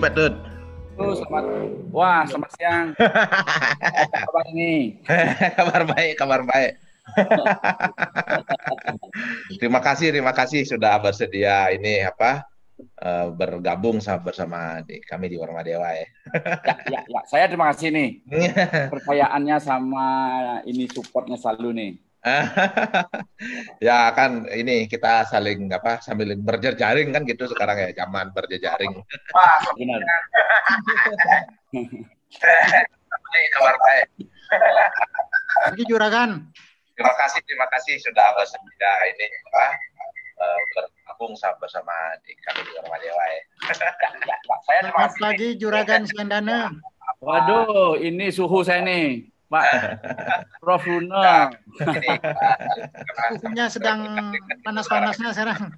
Di Patut. Oh, selamat. Wah, selamat siang. Apa kabar ini? kabar baik, kabar baik. terima kasih, terima kasih sudah bersedia ini apa uh, bergabung sama bersama di, kami di Warma Dewa ya. ya, ya, ya. Saya terima kasih nih. Percayaannya sama ini supportnya selalu nih. ya kan ini kita saling apa sambil berjejaring kan gitu sekarang ya zaman berjejaring. Wah benar. kabar baik. Lagi juragan. Terima kasih terima kasih sudah bersedia ini apa uh, bergabung bersama di kami di Rumah Dewa ya. ya, ya saya terima kasih. lagi juragan Siandana. Waduh, ini suhu saya nih. Pak Prof Luna. Suhunya sedang panas-panasnya sekarang.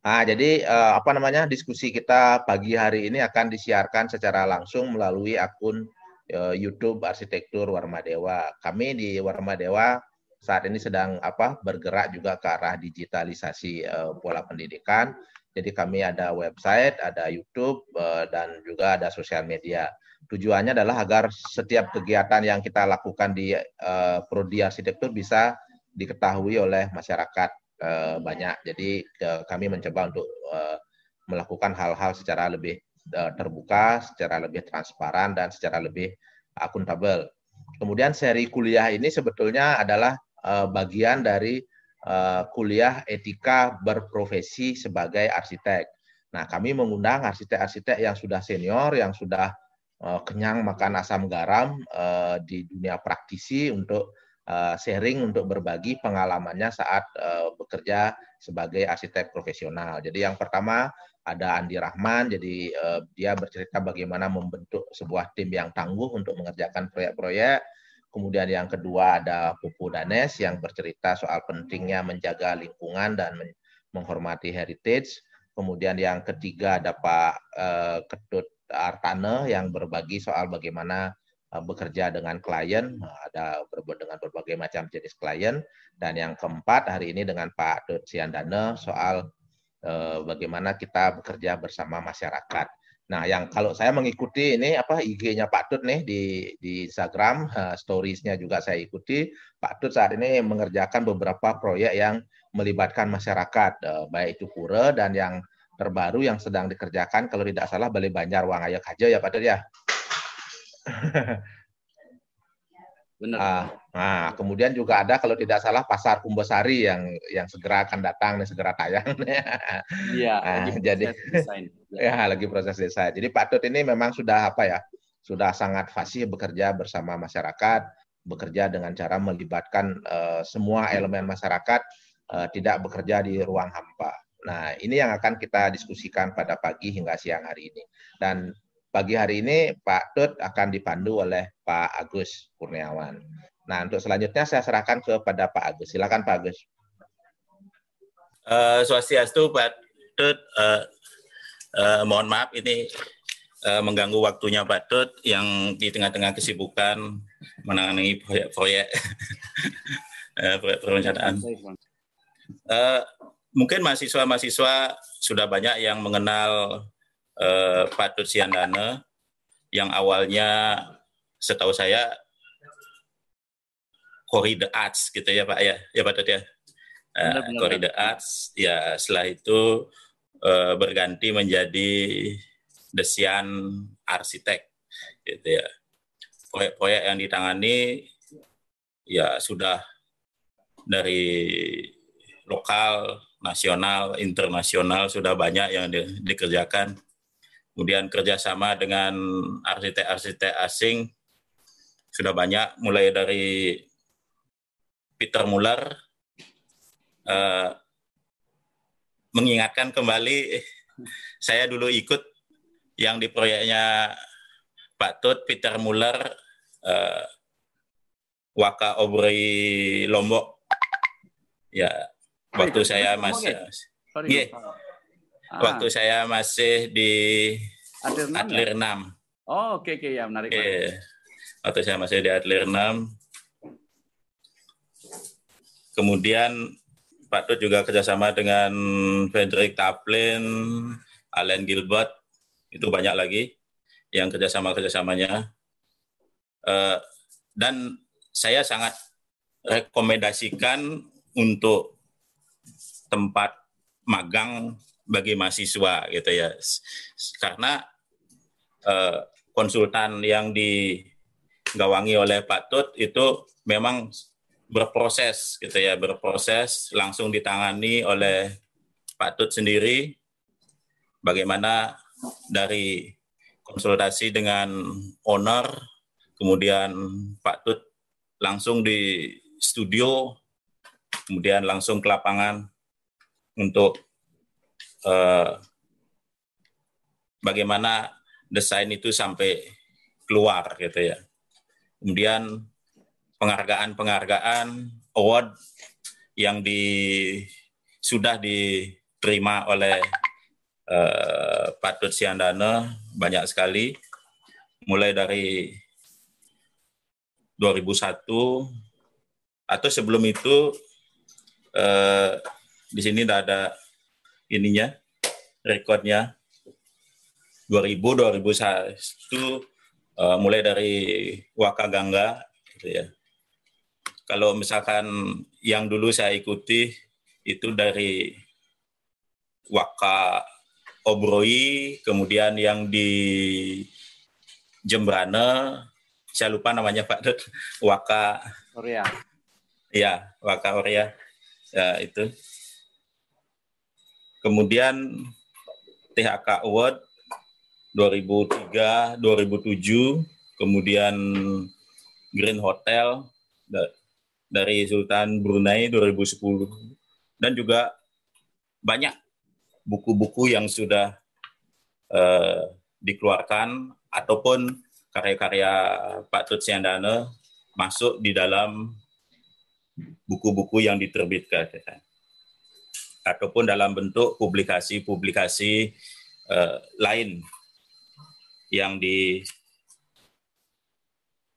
Nah, jadi uh, apa namanya diskusi kita pagi hari ini akan disiarkan secara langsung melalui akun uh, YouTube Arsitektur Warma Dewa. Kami di Warma Dewa saat ini sedang apa bergerak juga ke arah digitalisasi uh, pola pendidikan jadi kami ada website, ada YouTube, eh, dan juga ada sosial media. Tujuannya adalah agar setiap kegiatan yang kita lakukan di uh, Prodi Arsitektur bisa diketahui oleh masyarakat uh, banyak. Jadi kami mencoba untuk melakukan hal-hal secara lebih terbuka, secara lebih transparan, dan secara lebih akuntabel. Kemudian seri kuliah ini sebetulnya adalah bagian dari uh, kuliah etika berprofesi sebagai arsitek. Nah, kami mengundang arsitek-arsitek yang sudah senior, yang sudah uh, kenyang makan asam garam uh, di dunia praktisi untuk sharing, untuk berbagi pengalamannya saat bekerja sebagai arsitek profesional. Jadi yang pertama ada Andi Rahman, jadi dia bercerita bagaimana membentuk sebuah tim yang tangguh untuk mengerjakan proyek-proyek Kemudian yang kedua ada Pupu Danes yang bercerita soal pentingnya menjaga lingkungan dan menghormati heritage. Kemudian yang ketiga ada Pak uh, Ketut Artane yang berbagi soal bagaimana uh, bekerja dengan klien, ada dengan berbagai macam jenis klien. Dan yang keempat hari ini dengan Pak Dut Siandane soal uh, bagaimana kita bekerja bersama masyarakat. Nah, yang kalau saya mengikuti ini apa IG-nya Pak Tut nih di di Instagram, uh, stories-nya juga saya ikuti. Pak Tut saat ini mengerjakan beberapa proyek yang melibatkan masyarakat, uh, baik itu pura dan yang terbaru yang sedang dikerjakan kalau tidak salah Balai Banjar Wangaya aja ya Pak Tut ya. Benar. Uh, nah, kemudian juga ada kalau tidak salah pasar Kumbasari yang yang segera akan datang dan segera tayang. Iya. nah, jadi desain. ya lagi proses desain. Jadi Pak Tut ini memang sudah apa ya? Sudah sangat fasih bekerja bersama masyarakat, bekerja dengan cara melibatkan uh, semua elemen masyarakat, uh, tidak bekerja di ruang hampa. Nah, ini yang akan kita diskusikan pada pagi hingga siang hari ini. Dan pagi hari ini Pak Tut akan dipandu oleh Pak Agus Kurniawan. Nah, untuk selanjutnya saya serahkan kepada Pak Agus. Silakan Pak Agus. Uh, swastiastu Pak Tut, uh, uh, mohon maaf ini uh, mengganggu waktunya Pak Tut yang di tengah-tengah kesibukan menangani proyek-proyek uh, perencanaan. Uh, mungkin mahasiswa-mahasiswa sudah banyak yang mengenal eh, Pak Tutsiandana yang awalnya setahu saya Koride Arts gitu ya Pak ya, ya Pak Tut ya. Uh, Koride Arts ya setelah itu uh, berganti menjadi Desian Arsitek gitu ya. Proyek-proyek yang ditangani ya sudah dari lokal, nasional, internasional sudah banyak yang di, dikerjakan kemudian kerjasama dengan arsitek-arsitek asing sudah banyak, mulai dari Peter Muller uh, mengingatkan kembali saya dulu ikut yang di proyeknya Pak Tut, Peter Muller, uh, Waka Obri Lombok. Ya, waktu saya masih, yeah, Ah. Waktu saya masih di Atlir 6. Atlir 6. Oh, oke okay, oke okay, ya menarik. Okay. Waktu saya masih di Atlir 6. Kemudian Pak Tut juga kerjasama dengan Frederick Taplin, Alan Gilbert, itu banyak lagi yang kerjasama kerjasamanya. Uh, dan saya sangat rekomendasikan untuk tempat magang bagi mahasiswa gitu ya. Karena uh, konsultan yang digawangi oleh Pak Tut itu memang berproses gitu ya berproses langsung ditangani oleh Pak Tut sendiri. Bagaimana dari konsultasi dengan owner kemudian Pak Tut langsung di studio kemudian langsung ke lapangan untuk uh, bagaimana desain itu sampai keluar gitu ya. Kemudian penghargaan-penghargaan award yang di sudah diterima oleh uh, Pak Tut Siandana banyak sekali. Mulai dari 2001 atau sebelum itu uh, di sini tidak ada ininya rekodnya 2000 2001 uh, mulai dari Waka Gangga gitu ya kalau misalkan yang dulu saya ikuti itu dari Waka Obroi, kemudian yang di Jembrane, saya lupa namanya Pak Dut, Waka Oria. Ya, Waka Oria. Ya, itu. Kemudian THK Award 2003, 2007, kemudian Green Hotel dari Sultan Brunei 2010 dan juga banyak buku-buku yang sudah uh, dikeluarkan ataupun karya-karya Pak Tut Siandana masuk di dalam buku-buku yang diterbitkan ataupun dalam bentuk publikasi-publikasi uh, lain yang di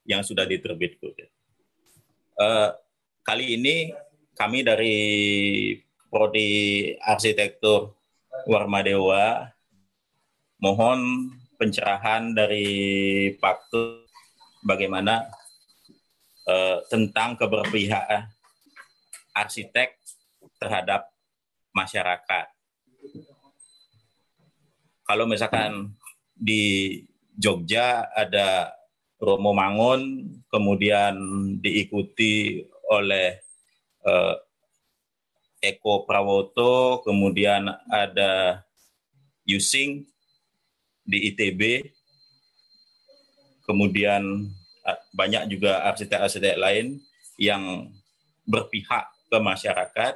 yang sudah diterbitkan. Uh, kali ini kami dari Prodi Arsitektur Warmadewa mohon pencerahan dari Pak bagaimana uh, tentang keberpihakan arsitek terhadap masyarakat. Kalau misalkan di Jogja ada Romo Mangun, kemudian diikuti oleh uh, Eko Prawoto, kemudian ada Yusing di ITB, kemudian banyak juga arsitek-arsitek lain yang berpihak ke masyarakat.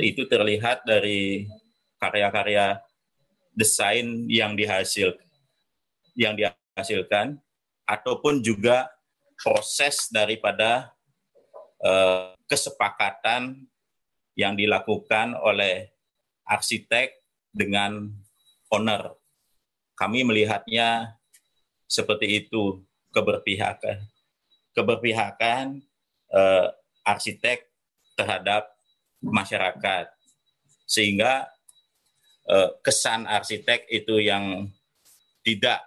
Itu terlihat dari karya-karya desain yang dihasil yang dihasilkan ataupun juga proses daripada uh, kesepakatan yang dilakukan oleh arsitek dengan owner. Kami melihatnya seperti itu keberpihakan keberpihakan uh, arsitek terhadap masyarakat. Sehingga uh, kesan arsitek itu yang tidak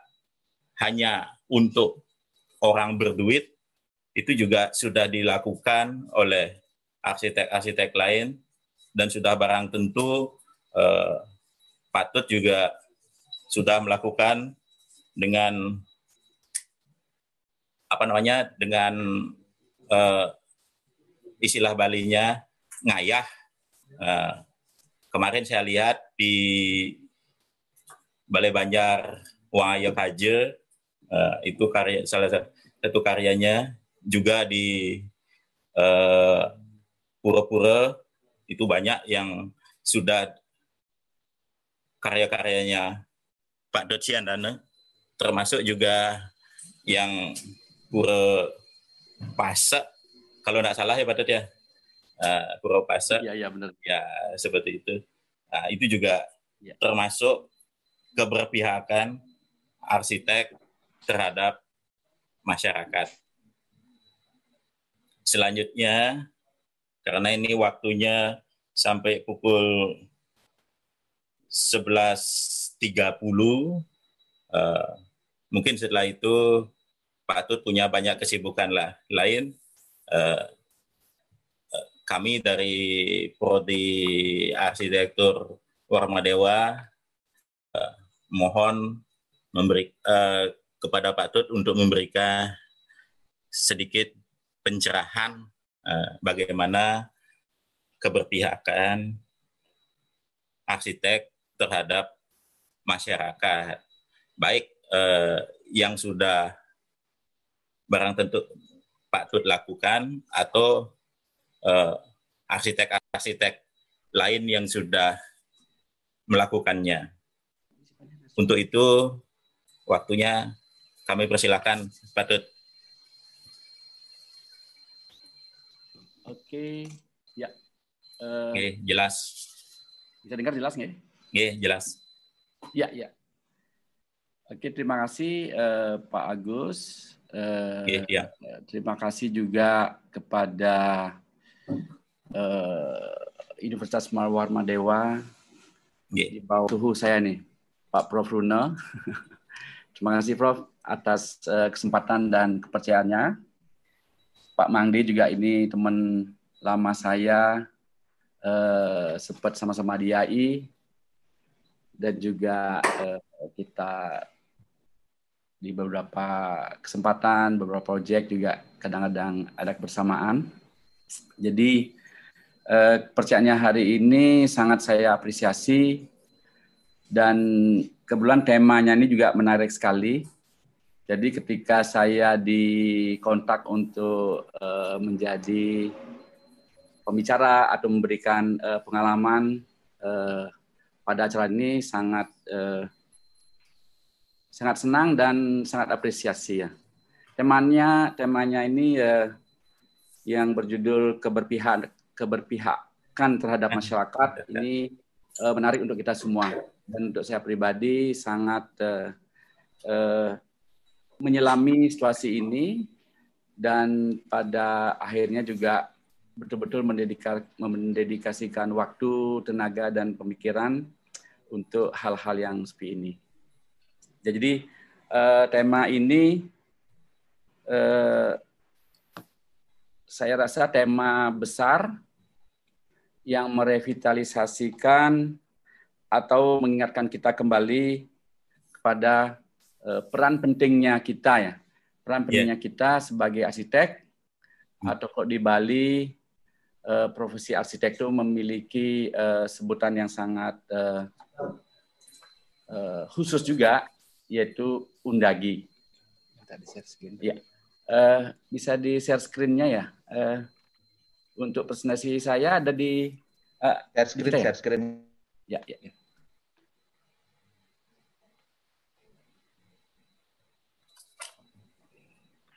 hanya untuk orang berduit itu juga sudah dilakukan oleh arsitek-arsitek lain dan sudah barang tentu eh, patut juga sudah melakukan dengan apa namanya dengan eh, istilah Balinya ngayah. Eh, kemarin saya lihat di Balai Banjar Wangaya Kaje Uh, itu karya salah satu karyanya juga di uh, pura-pura. Itu banyak yang sudah karya-karyanya Pak Dana termasuk juga yang pura Pasa kalau tidak salah ya Pak ya uh, pura Pasa ya ya benar ya seperti itu nah, itu juga ya. termasuk keberpihakan arsitek terhadap masyarakat. Selanjutnya, karena ini waktunya sampai pukul 11.30. Uh, mungkin setelah itu Pak Tut punya banyak kesibukan lah lain. Uh, kami dari Prodi Arsitektur Warma Dewa uh, mohon memberi uh, kepada Pak Tut untuk memberikan sedikit pencerahan uh, bagaimana keberpihakan arsitek terhadap masyarakat. Baik uh, yang sudah barang tentu Pak Tut lakukan atau Eh, arsitek-arsitek lain yang sudah melakukannya. Untuk itu, waktunya kami persilakan Patut. Oke, ya. Uh, Oke, jelas. Bisa dengar jelas nggak? Oke, jelas. Ya, ya. Oke, terima kasih uh, Pak Agus. Uh, Oke, ya. Terima kasih juga kepada uh, Universitas Marwarma Dewa yeah. di bawah suhu saya nih, Pak Prof. Runa. Terima kasih Prof atas uh, kesempatan dan kepercayaannya. Pak Mangdi juga ini teman lama saya, uh, sempat sama-sama di AI, dan juga uh, kita di beberapa kesempatan, beberapa proyek juga kadang-kadang ada kebersamaan. Jadi eh, hari ini sangat saya apresiasi dan kebetulan temanya ini juga menarik sekali. Jadi ketika saya dikontak untuk eh, menjadi pembicara atau memberikan eh, pengalaman eh, pada acara ini sangat sangat senang dan sangat apresiasi ya. Temanya temanya ini eh, yang berjudul keberpihak keberpihakan terhadap masyarakat ini uh, menarik untuk kita semua dan untuk saya pribadi sangat uh, uh, menyelami situasi ini dan pada akhirnya juga betul-betul mendedikasikan waktu, tenaga dan pemikiran untuk hal-hal yang seperti ini. Jadi uh, tema ini saya rasa tema besar yang merevitalisasikan atau mengingatkan kita kembali kepada uh, peran pentingnya kita ya peran pentingnya yeah. kita sebagai arsitek hmm. atau kok di Bali uh, profesi arsitek itu memiliki uh, sebutan yang sangat uh, uh, khusus juga yaitu undagi. Ya. Uh, bisa di share screen-nya ya uh, untuk presentasi saya ada di uh, share screen, ya? share screen. Ya, ya, ya.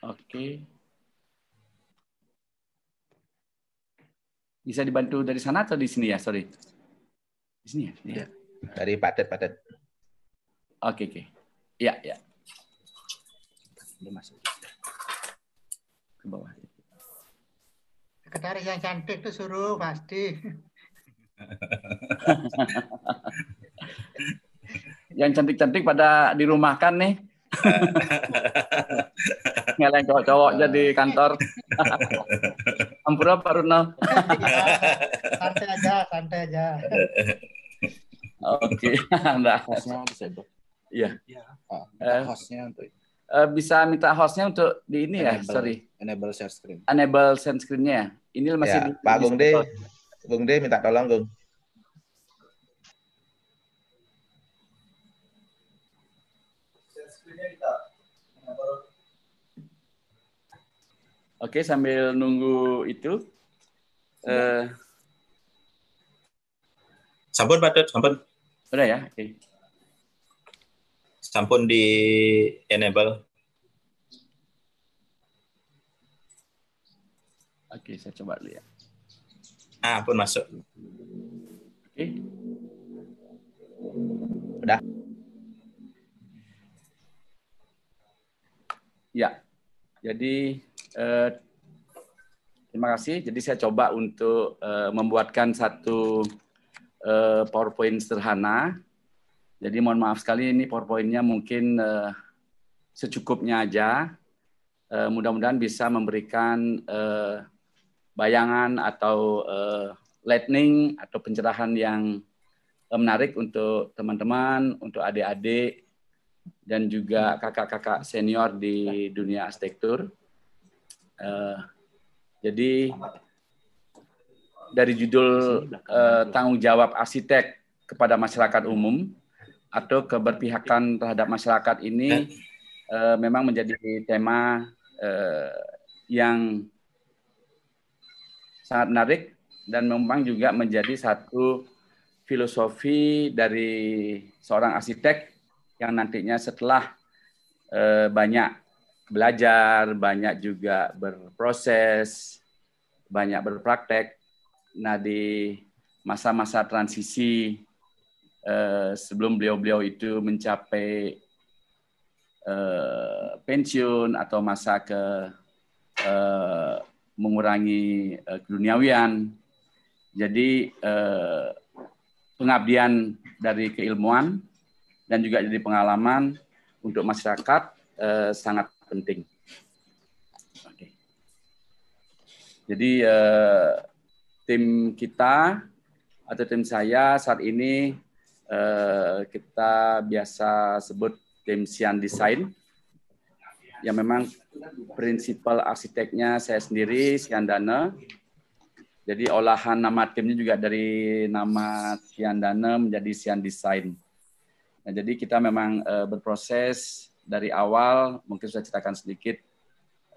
Oke. Bisa dibantu dari sana atau di sini ya? Sorry. Di sini ya? ya. Dari patet patet. Oke, oke. Ya, ya. Udah masuk ke bawah. Sekretaris yang cantik tuh suruh pasti. yang cantik-cantik pada dirumahkan nih. Ngeleng cowok-cowok jadi kantor. Ampura Pak Runo. santai aja, santai aja. Oke, Anda. Hostnya bisa Iya. Iya. Uh, hostnya untuk uh, bisa minta hostnya untuk di ini ya, enable, ya, sorry. Enable share screen. Enable share screen-nya. Ini masih ya, di, Pak Bung D, Bung D minta tolong, Bung. Oke, sambil nunggu itu. Uh, sampun, Pak sampun. Udah ya, oke. Okay. Sampun di enable. Oke, saya coba dulu ya. Ah, pun masuk. Oke. Udah. Ya. Jadi eh, Terima kasih. Jadi saya coba untuk uh, membuatkan satu uh, PowerPoint sederhana. Jadi mohon maaf sekali ini PowerPoint-nya mungkin uh, secukupnya aja. Uh, Mudah-mudahan bisa memberikan uh, bayangan atau uh, lightning atau pencerahan yang menarik untuk teman-teman, untuk adik-adik, dan juga kakak-kakak senior di dunia arsitektur. Uh, jadi dari judul uh, tanggung jawab arsitek kepada masyarakat umum atau keberpihakan terhadap masyarakat ini uh, memang menjadi tema uh, yang sangat menarik dan memang juga menjadi satu filosofi dari seorang arsitek yang nantinya setelah uh, banyak belajar, banyak juga berproses, banyak berpraktek. Nah di masa-masa transisi eh, sebelum beliau-beliau itu mencapai eh, pensiun atau masa ke eh, mengurangi eh, keduniawian, jadi eh, pengabdian dari keilmuan dan juga jadi pengalaman untuk masyarakat eh, sangat penting. Oke. Jadi uh, tim kita atau tim saya saat ini uh, kita biasa sebut Sian Design yang memang prinsipal arsiteknya saya sendiri Sian Dana. Jadi olahan nama timnya juga dari nama Sian Dana menjadi Sian Design. Nah, jadi kita memang uh, berproses dari awal mungkin saya ceritakan sedikit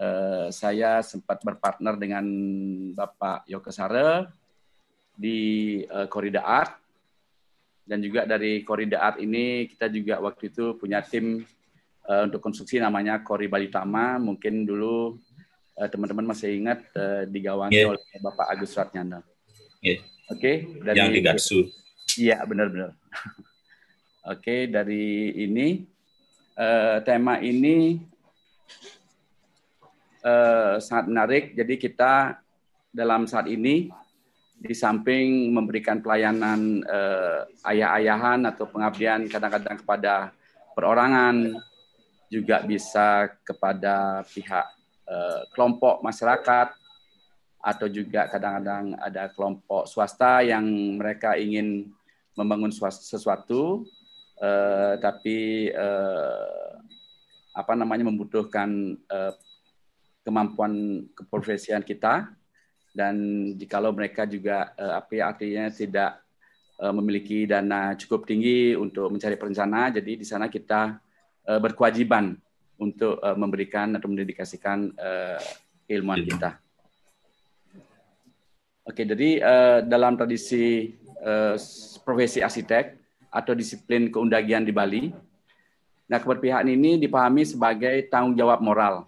uh, saya sempat berpartner dengan Bapak Yoko Sare di Korida Art dan juga dari Korida Art ini kita juga waktu itu punya tim uh, untuk konstruksi namanya Kori Balitama mungkin dulu teman-teman masih ingat uh, digawangi yeah. oleh Bapak Agus Ratnyana. Yeah. Oke, okay, dari yang di Gatsu. Iya, benar-benar. Oke, okay, dari ini uh, tema ini uh, sangat menarik. Jadi kita dalam saat ini di samping memberikan pelayanan uh, ayah-ayahan atau pengabdian kadang-kadang kepada perorangan, juga bisa kepada pihak uh, kelompok masyarakat atau juga kadang-kadang ada kelompok swasta yang mereka ingin membangun sesuatu uh, tapi uh, apa namanya membutuhkan uh, kemampuan keprofesian kita dan jikalau mereka juga uh, apa ya, artinya tidak uh, memiliki dana cukup tinggi untuk mencari perencana jadi di sana kita uh, berkewajiban untuk uh, memberikan atau mendedikasikan uh, ilmuwan iya. kita. Oke, jadi uh, dalam tradisi uh, profesi arsitek atau disiplin keundagian di Bali. Nah, keberpihakan ini dipahami sebagai tanggung jawab moral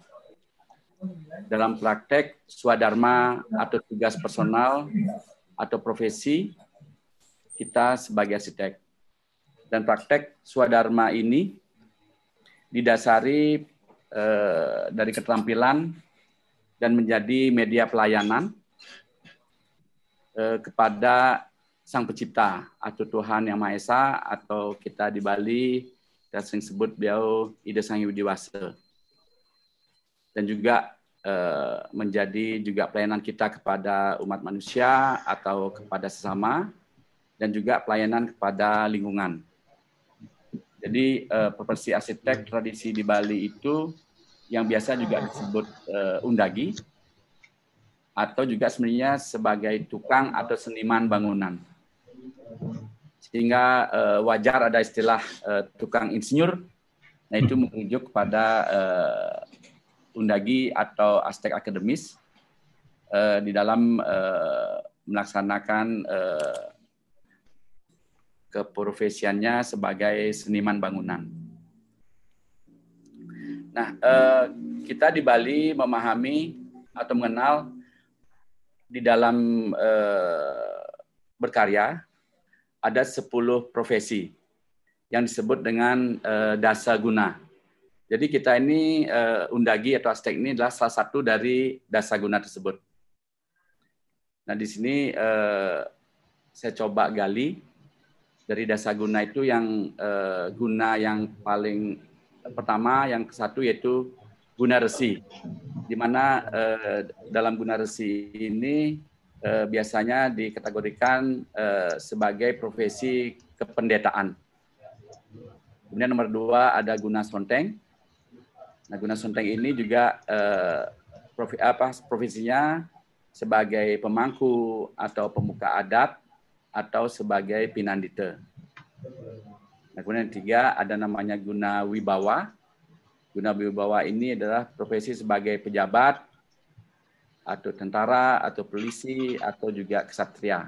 dalam praktek swadharma atau tugas personal atau profesi kita sebagai arsitek. Dan praktek swadharma ini didasari eh, dari keterampilan dan menjadi media pelayanan eh, kepada Sang Pencipta atau Tuhan Yang Maha Esa atau kita di Bali kita sering sebut beliau Ida Sang Yudiwasa. Dan juga eh, menjadi juga pelayanan kita kepada umat manusia atau kepada sesama dan juga pelayanan kepada lingkungan. Jadi eh, profesi arsitek tradisi di Bali itu yang biasa juga disebut eh, undagi atau juga sebenarnya sebagai tukang atau seniman bangunan sehingga wajar ada istilah tukang insinyur. Nah itu merujuk kepada undagi atau aspek akademis uh, di dalam uh, melaksanakan uh, keprofesiannya sebagai seniman bangunan. Nah, uh, kita di Bali memahami atau mengenal di dalam uh, berkarya ada 10 profesi yang disebut dengan uh, dasa guna. Jadi kita ini uh, undagi atau astek ini adalah salah satu dari dasa guna tersebut. Nah, di sini eh, saya coba gali dari dasar guna itu yang eh, guna yang paling pertama yang satu yaitu guna resi. Di mana eh, dalam guna resi ini eh, biasanya dikategorikan eh, sebagai profesi kependetaan. Kemudian nomor dua ada guna sonteng. Nah, guna sonteng ini juga eh, profi, apa profesinya sebagai pemangku atau pemuka adat atau sebagai pinandita. Nah, kemudian yang ketiga ada namanya guna wibawa. Guna wibawa ini adalah profesi sebagai pejabat atau tentara atau polisi atau juga kesatria.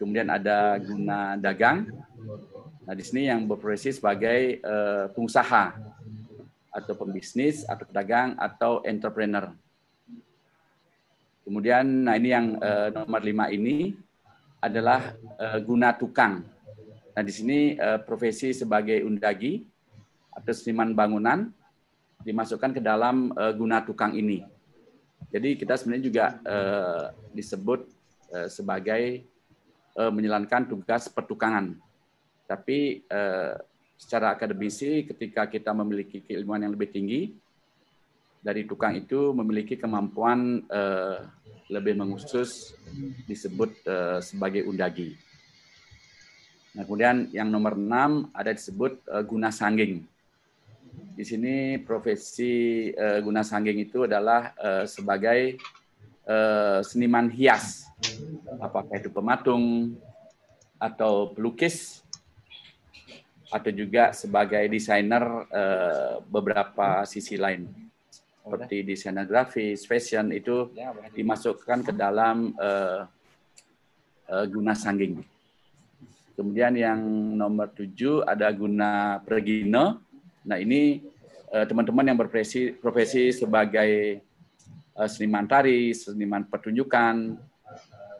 Kemudian ada guna dagang. Nah, di sini yang berprofesi sebagai uh, pengusaha atau pembisnis atau pedagang atau entrepreneur. Kemudian, nah ini yang uh, nomor lima ini adalah uh, guna tukang. Nah di sini uh, profesi sebagai undagi atau seniman bangunan dimasukkan ke dalam uh, guna tukang ini. Jadi kita sebenarnya juga uh, disebut uh, sebagai uh, menjalankan tugas pertukangan. Tapi uh, secara akademisi ketika kita memiliki keilmuan yang lebih tinggi, dari tukang itu memiliki kemampuan uh, lebih mengusus disebut uh, sebagai undagi. Nah, kemudian yang nomor enam ada disebut uh, guna sangging. Di sini profesi uh, guna sangging itu adalah uh, sebagai uh, seniman hias, apakah itu pematung atau pelukis atau juga sebagai desainer uh, beberapa sisi lain seperti desain grafis, fashion itu ya, dimasukkan ke dalam uh, uh, guna sangging. Kemudian yang nomor tujuh ada guna pergina. Nah ini uh, teman-teman yang berprofesi profesi sebagai uh, seniman tari, seniman pertunjukan,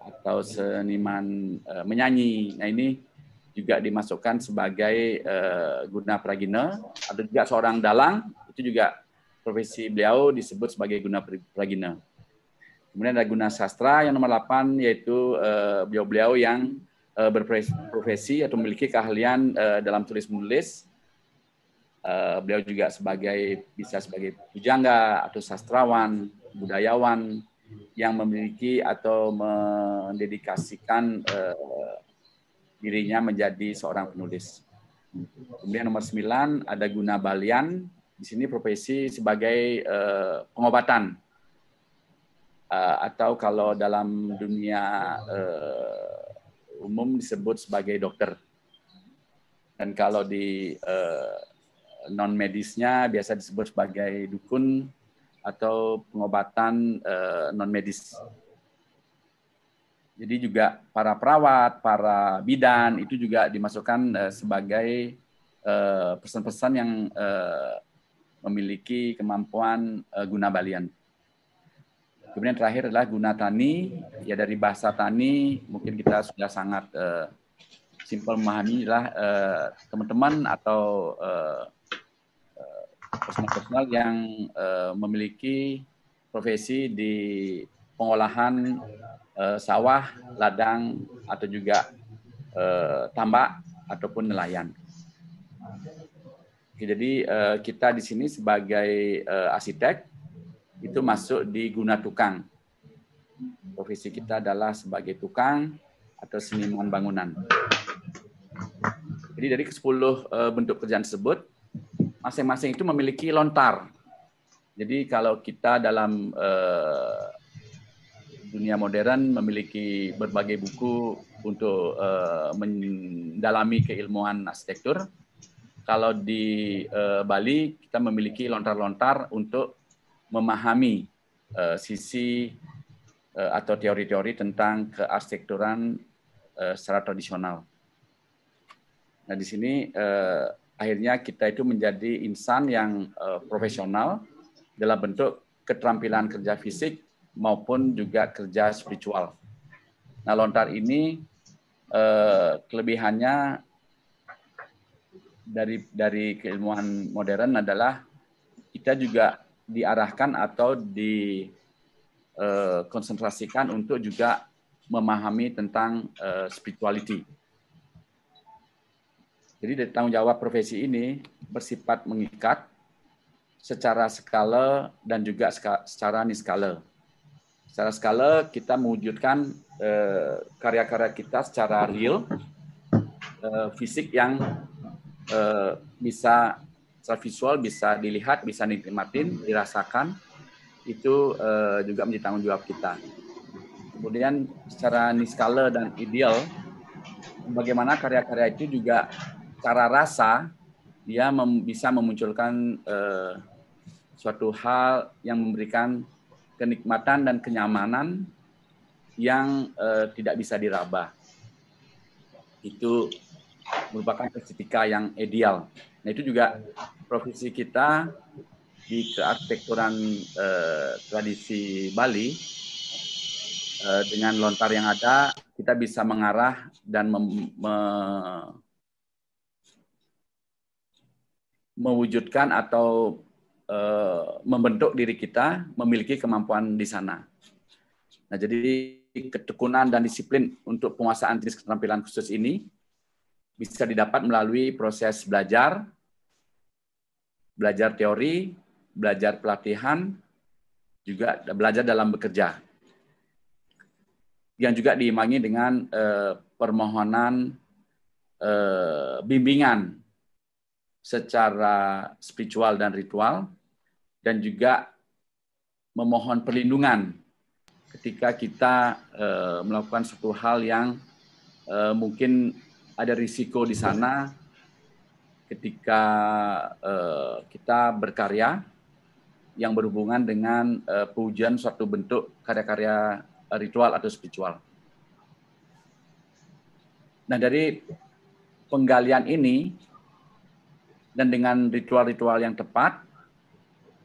atau seniman uh, menyanyi. Nah ini juga dimasukkan sebagai uh, guna pragina. Ada juga seorang dalang itu juga profesi beliau disebut sebagai guna pragina. Kemudian ada guna sastra yang nomor 8 yaitu uh, beliau-beliau yang uh, berprofesi atau memiliki keahlian uh, dalam tulis menulis. Uh, beliau juga sebagai bisa sebagai pujangga atau sastrawan, budayawan yang memiliki atau mendedikasikan uh, dirinya menjadi seorang penulis. Kemudian nomor 9 ada guna balian di sini profesi sebagai uh, pengobatan uh, atau kalau dalam dunia uh, umum disebut sebagai dokter. Dan kalau di uh, non medisnya biasa disebut sebagai dukun atau pengobatan uh, non medis. Jadi juga para perawat, para bidan itu juga dimasukkan uh, sebagai pesan-pesan uh, yang uh, memiliki kemampuan uh, guna balian. Kemudian terakhir adalah guna tani. Ya dari bahasa tani mungkin kita sudah sangat uh, simpel memahami uh, teman-teman atau personal-personal uh, yang uh, memiliki profesi di pengolahan uh, sawah, ladang atau juga uh, tambak ataupun nelayan jadi uh, kita di sini sebagai uh, arsitek itu masuk di guna tukang. Profesi kita adalah sebagai tukang atau seniman bangunan. Jadi dari ke 10 uh, eh, bentuk kerjaan tersebut, masing-masing itu memiliki lontar. Jadi kalau kita dalam uh, dunia modern memiliki berbagai buku untuk uh, mendalami keilmuan arsitektur, kalau di uh, Bali kita memiliki lontar-lontar untuk memahami uh, sisi uh, atau teori-teori tentang kearsitekturan uh, secara tradisional. Nah di sini uh, akhirnya kita itu menjadi insan yang uh, profesional dalam bentuk keterampilan kerja fisik maupun juga kerja spiritual. Nah lontar ini uh, kelebihannya dari dari keilmuan modern adalah kita juga diarahkan atau di uh, konsentrasikan untuk juga memahami tentang uh, spirituality. Jadi dari tanggung jawab profesi ini bersifat mengikat secara skala dan juga secara niskala. Secara skala kita mewujudkan uh, karya-karya kita secara real, uh, fisik yang uh, bisa secara visual bisa dilihat, bisa dinikmatin, dirasakan, itu uh, juga menjadi tanggung jawab kita. Kemudian secara niskala dan ideal, bagaimana karya-karya itu juga cara rasa dia mem bisa memunculkan uh, suatu hal yang memberikan kenikmatan dan kenyamanan yang uh, tidak bisa diraba. Itu merupakan estetika yang ideal. Nah itu juga profesi kita di kearsitekturan eh, tradisi Bali eh, dengan lontar yang ada kita bisa mengarah dan mem, me, mewujudkan atau eh, membentuk diri kita memiliki kemampuan di sana. Nah jadi ketekunan dan disiplin untuk penguasaan jenis keterampilan khusus ini bisa didapat melalui proses belajar, belajar teori, belajar pelatihan, juga belajar dalam bekerja. Yang juga diimbangi dengan eh, permohonan eh, bimbingan secara spiritual dan ritual, dan juga memohon perlindungan ketika kita eh, melakukan suatu hal yang eh, mungkin ada risiko di sana ketika uh, kita berkarya yang berhubungan dengan uh, pujian suatu bentuk karya-karya ritual atau spiritual. Nah dari penggalian ini dan dengan ritual-ritual yang tepat,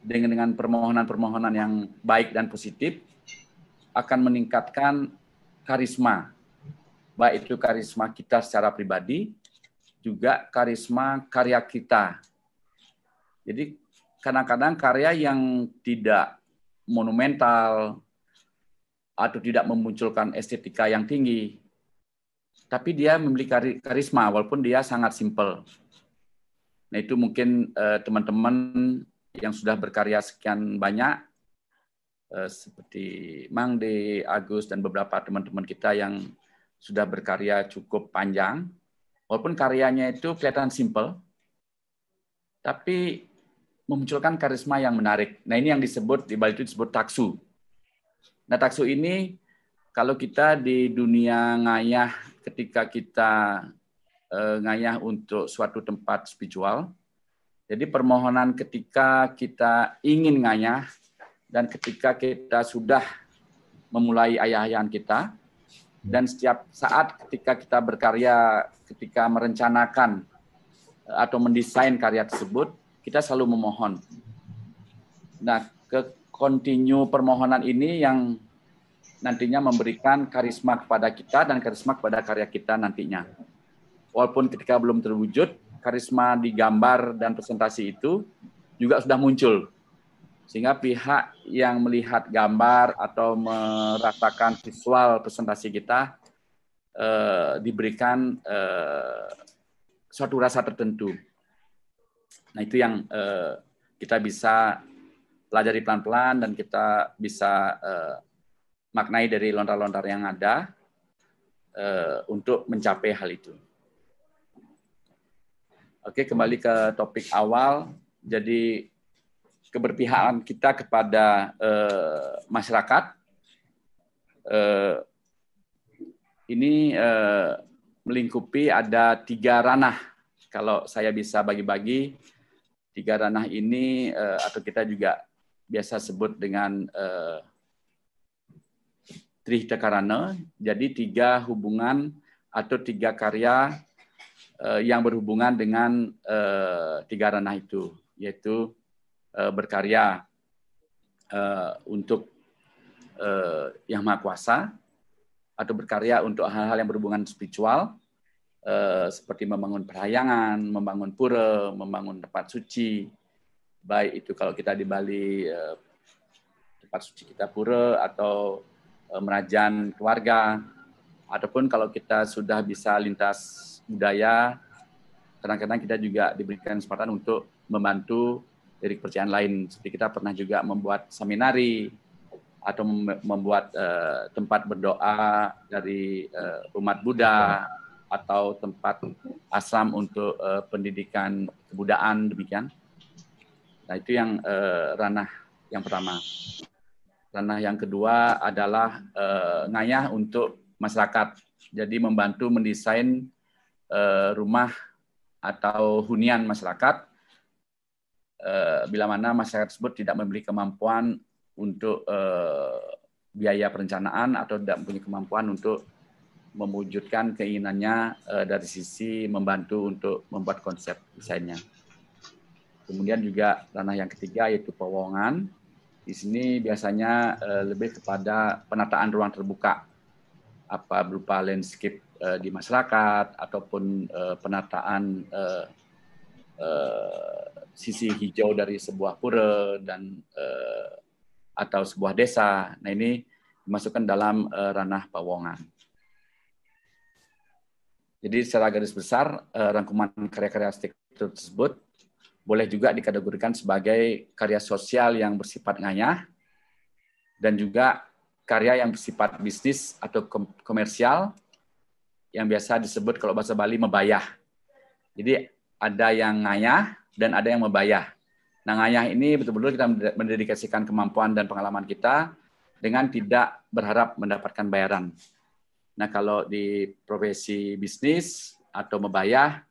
dengan dengan permohonan-permohonan yang baik dan positif, akan meningkatkan karisma baik itu karisma kita secara pribadi, juga karisma karya kita. Jadi kadang-kadang karya yang tidak monumental atau tidak memunculkan estetika yang tinggi, tapi dia memiliki karisma walaupun dia sangat simpel. Nah itu mungkin eh, teman-teman yang sudah berkarya sekian banyak eh, seperti Mang De, Agus dan beberapa teman-teman kita yang sudah berkarya cukup panjang, walaupun karyanya itu kelihatan simple, tapi memunculkan karisma yang menarik. Nah ini yang disebut di Bali itu disebut taksu. Nah taksu ini kalau kita di dunia ngayah ketika kita eh, ngayah untuk suatu tempat spiritual, jadi permohonan ketika kita ingin ngayah dan ketika kita sudah memulai ayah-ayahan kita, dan setiap saat ketika kita berkarya, ketika merencanakan eh, atau mendesain karya tersebut, kita selalu memohon. Nah, ke kontinu permohonan ini yang nantinya memberikan karisma kepada kita dan karisma kepada karya kita nantinya. Walaupun ketika belum terwujud, karisma di gambar dan presentasi itu juga sudah muncul sehingga pihak yang melihat gambar atau merasakan visual presentasi kita eh, diberikan eh, suatu rasa tertentu. Nah itu yang eh, kita bisa pelajari pelan-pelan dan kita bisa eh, maknai dari lontar-lontar yang ada eh, untuk mencapai hal itu. Oke, kembali ke topik awal. Jadi keberpihakan kita kepada uh, masyarakat uh, ini uh, melingkupi ada tiga ranah. Kalau saya bisa bagi-bagi tiga ranah ini uh, atau kita juga biasa sebut dengan uh, Trihtakarana. Jadi tiga hubungan atau tiga karya yang berhubungan dengan uh, tiga ranah itu, yaitu uh, berkarya untuk yang maha kuasa atau berkarya untuk hal-hal yang berhubungan spiritual seperti membangun perhayangan, membangun pura, membangun tempat suci, baik itu kalau kita di Bali tempat suci kita pura atau merajan keluarga ataupun kalau kita sudah bisa lintas budaya kadang-kadang kita juga diberikan kesempatan untuk membantu dari kepercayaan lain seperti kita pernah juga membuat seminari atau membuat uh, tempat berdoa dari uh, umat Buddha atau tempat asam untuk uh, pendidikan kebudayaan demikian. Nah itu yang uh, ranah yang pertama. Ranah yang kedua adalah uh, ngayah untuk masyarakat. Jadi membantu mendesain uh, rumah atau hunian masyarakat bila mana masyarakat tersebut tidak memiliki kemampuan untuk uh, biaya perencanaan atau tidak punya kemampuan untuk mewujudkan keinginannya dari sisi membantu untuk membuat konsep desainnya. Kemudian juga ranah yang ketiga yaitu pewongan. Di sini biasanya lebih kepada penataan ruang terbuka, apa berupa landscape uh, di masyarakat ataupun uh, penataan uh, uh, sisi hijau dari sebuah pura dan uh, atau sebuah desa. Nah ini dimasukkan dalam uh, ranah pawongan. Jadi secara garis besar uh, rangkuman karya-karya arsitektur tersebut boleh juga dikategorikan sebagai karya sosial yang bersifat nganyah dan juga karya yang bersifat bisnis atau komersial yang biasa disebut kalau bahasa Bali membayah. Jadi ada yang nganyah dan ada yang membayah. Nah, ngayah ini betul-betul kita mendedikasikan kemampuan dan pengalaman kita dengan tidak berharap mendapatkan bayaran. Nah, kalau di profesi bisnis atau membayar,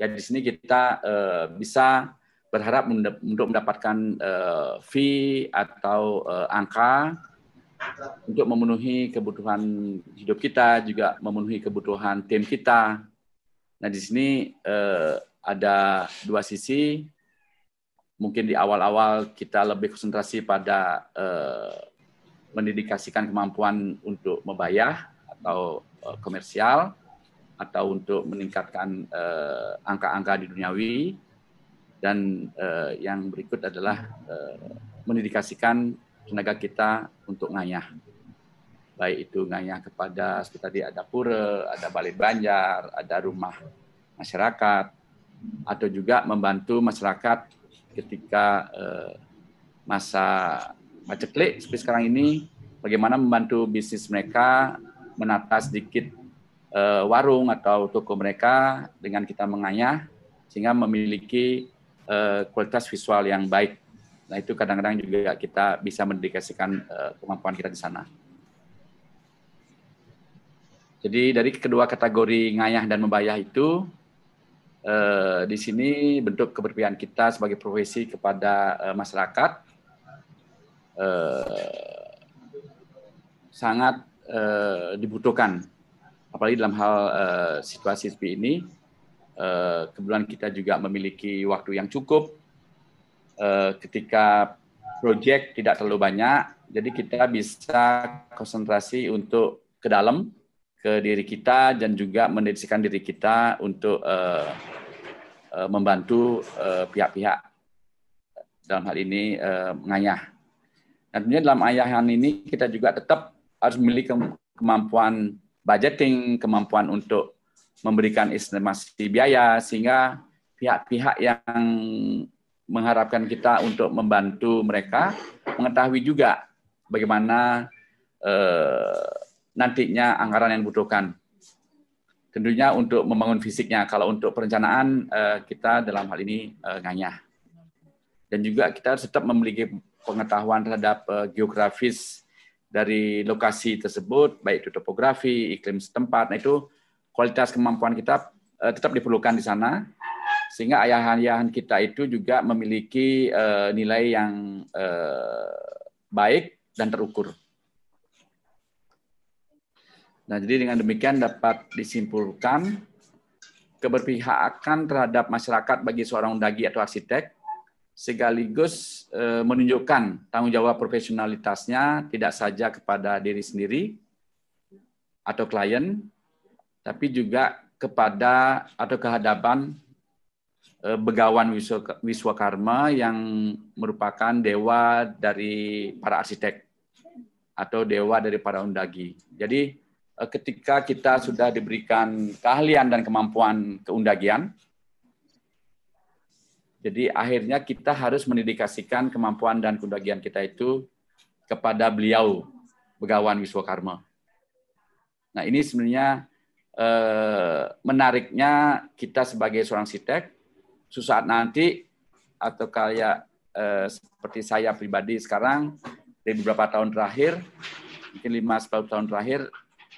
ya di sini kita uh, bisa berharap untuk mendapatkan uh, fee atau uh, angka untuk memenuhi kebutuhan hidup kita, juga memenuhi kebutuhan tim kita. Nah, di sini uh, ada dua sisi mungkin di awal-awal kita lebih konsentrasi pada uh, mendedikasikan kemampuan untuk membayar atau uh, komersial atau untuk meningkatkan uh, angka-angka di duniawi dan uh, yang berikut adalah uh, mendedikasikan tenaga kita untuk ngayah baik itu ngayah kepada seperti tadi ada pura, ada balai banjar, ada rumah masyarakat atau juga membantu masyarakat ketika uh, masa paceklik seperti sekarang ini, bagaimana membantu bisnis mereka menata sedikit uh, warung atau toko mereka dengan kita menganyah sehingga memiliki uh, kualitas visual yang baik. Nah itu kadang-kadang juga kita bisa mendedikasikan uh, kemampuan kita di sana. Jadi dari kedua kategori ngayah dan membayah itu eh, di sini bentuk keberpihakan kita sebagai profesi kepada eh, masyarakat eh, sangat eh, dibutuhkan, apalagi dalam hal eh, situasi seperti ini. Eh, kebetulan kita juga memiliki waktu yang cukup eh, ketika proyek tidak terlalu banyak, jadi kita bisa konsentrasi untuk ke dalam ke diri kita dan juga mendedikasikan diri kita untuk uh, uh, membantu uh, pihak-pihak dalam hal ini uh, mengayah. Dan tentunya dalam ayahan ini kita juga tetap harus memiliki kemampuan budgeting, kemampuan untuk memberikan estimasi biaya sehingga pihak-pihak yang mengharapkan kita untuk membantu mereka mengetahui juga bagaimana eh, nantinya anggaran yang dibutuhkan. Tentunya untuk membangun fisiknya. Kalau untuk perencanaan eh, kita dalam hal ini eh, nganyah. Dan juga kita tetap memiliki pengetahuan terhadap eh, geografis dari lokasi tersebut, baik itu topografi, iklim setempat. Nah itu kualitas kemampuan kita tetap diperlukan di sana sehingga ayahan-ayahan kita itu juga memiliki nilai yang baik dan terukur. Nah, jadi dengan demikian dapat disimpulkan keberpihakan terhadap masyarakat bagi seorang undagi atau arsitek sekaligus e, menunjukkan tanggung jawab profesionalitasnya tidak saja kepada diri sendiri atau klien, tapi juga kepada atau kehadapan uh, Begawan Wiswakarma yang merupakan dewa dari para arsitek atau dewa dari para undagi. Jadi uh, ketika kita sudah diberikan keahlian dan kemampuan keundagian, jadi akhirnya kita harus mendedikasikan kemampuan dan keundagian kita itu kepada beliau, Begawan Wiswakarma. Nah ini sebenarnya eh, menariknya kita sebagai seorang sitek, suatu nanti atau kayak eh, seperti saya pribadi sekarang dari beberapa tahun terakhir, mungkin 5-10 tahun terakhir,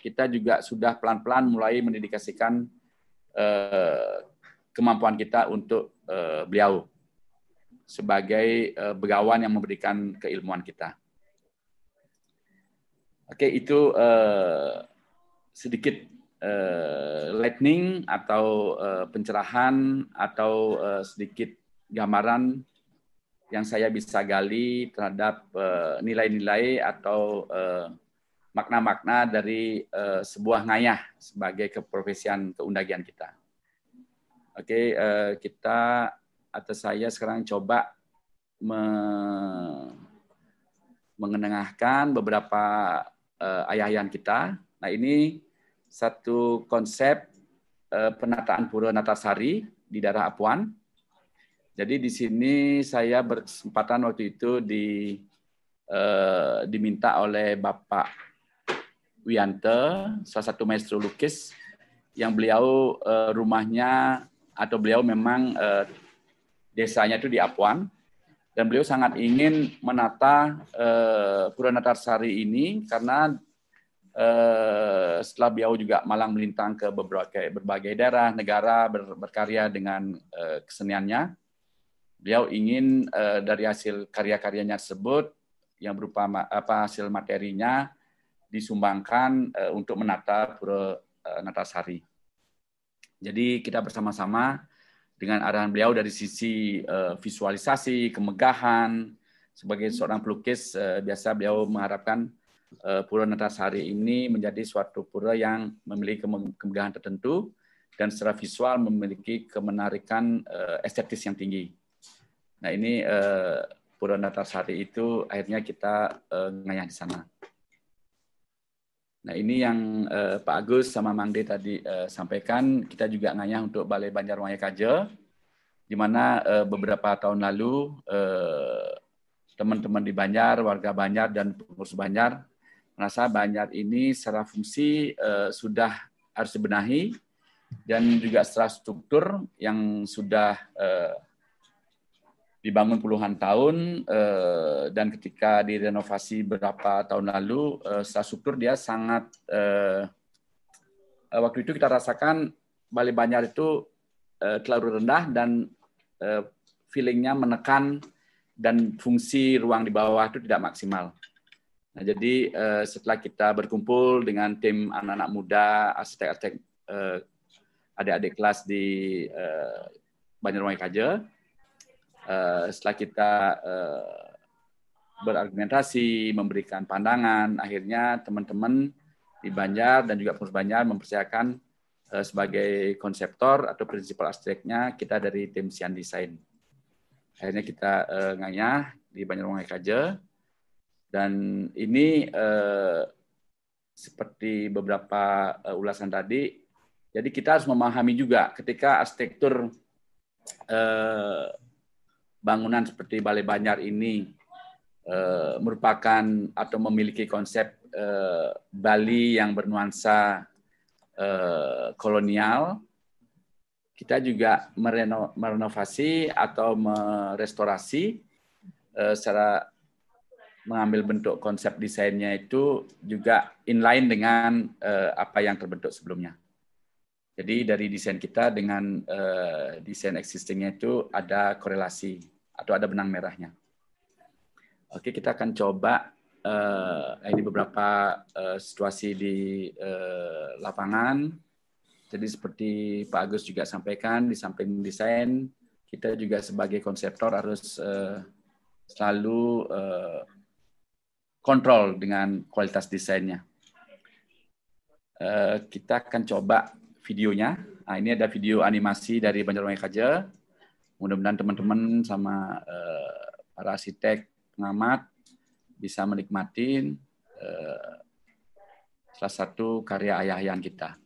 kita juga sudah pelan-pelan mulai mendedikasikan eh, kemampuan kita untuk eh, beliau sebagai eh, begawan yang memberikan keilmuan kita. Oke, itu eh, sedikit uh, lightning atau uh, pencerahan atau uh, sedikit gambaran yang saya bisa gali terhadap nilai-nilai atau makna-makna dari sebuah ngayah sebagai keprofesian keundagian kita. Oke, kita atau saya sekarang coba me mengenengahkan beberapa uh, ayah-ayahan kita. Nah ini satu konsep uh, penataan Pura Natasari di daerah Apuan. Jadi di sini saya berkesempatan waktu itu di uh, diminta oleh Bapak Wiante, salah satu maestro lukis yang beliau uh, rumahnya atau beliau memang uh, desanya itu di Apuan dan beliau sangat ingin menata uh, Pura Natasari ini karena Uh, setelah beliau juga malang melintang ke beberapa berbagai daerah negara ber, berkarya dengan uh, keseniannya. Beliau ingin uh, dari hasil karya-karyanya tersebut yang berupa apa hasil materinya disumbangkan uh, untuk menata Pura uh, Natasari. Jadi kita bersama-sama dengan arahan beliau dari sisi uh, visualisasi, kemegahan sebagai seorang pelukis uh, biasa beliau mengharapkan Pura Natasari ini menjadi suatu pura yang memiliki kemegahan tertentu dan secara visual memiliki kemenarikan uh, estetis yang tinggi. Nah ini uh, Pura Natasari itu akhirnya kita ngayah di sana. Nah ini yang Pak Agus sama Mang De tadi sampaikan, kita juga ngayah untuk Balai Banjarwaya Kaje, di mana beberapa tahun lalu teman-teman di Banjar, warga Banjar dan pengurus Banjar merasa Banjar ini secara fungsi uh, sudah harus dibenahi dan juga secara struktur yang sudah uh, dibangun puluhan tahun uh, dan ketika direnovasi beberapa tahun lalu uh, secara struktur dia sangat uh, waktu itu kita rasakan Bali Banjar itu uh, terlalu rendah dan uh, feelingnya menekan dan fungsi ruang di bawah itu tidak maksimal. Nah, jadi uh, setelah kita berkumpul dengan tim anak-anak muda, arsitek-arsitek uh, adik-adik kelas di uh, Banjarmasin Kaja, uh, setelah kita uh, berargumentasi, memberikan pandangan, akhirnya teman-teman di Banjar dan juga pengurus Banjar mempercayakan uh, sebagai konseptor atau prinsipal arsiteknya kita dari tim Sian Design. Akhirnya kita uh, nganyah di Banjarmasin Kaja, dan ini eh, seperti beberapa eh, ulasan tadi, jadi kita harus memahami juga ketika arsitektur eh, bangunan seperti Balai Banjar ini merupakan atau memiliki konsep Bali yang bernuansa kolonial, kita juga mereno, merenovasi atau merestorasi eh, secara mengambil bentuk konsep desainnya itu juga inline dengan uh, apa yang terbentuk sebelumnya. Jadi dari desain kita dengan uh, desain existingnya itu ada korelasi atau ada benang merahnya. Oke, kita akan coba uh, ini beberapa uh, situasi di uh, lapangan. Jadi seperti Pak Agus juga sampaikan di samping desain, kita juga sebagai konseptor harus uh, selalu uh, kontrol dengan kualitas desainnya. Uh, kita akan coba videonya. Nah, ini ada video animasi dari Banjarmasin Kaja. mudah-mudahan teman-teman sama uh, para arsitek pengamat bisa menikmati uh, salah satu karya ayah-ayahan kita.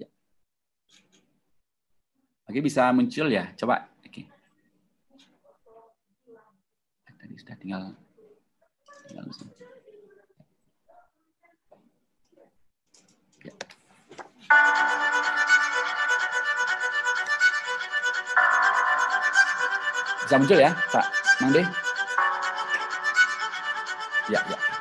Ya. Oke, bisa muncul ya? Coba. Tadi sudah tinggal tinggal Ya. Bisa muncul ya, Pak Mangde? Ya, ya.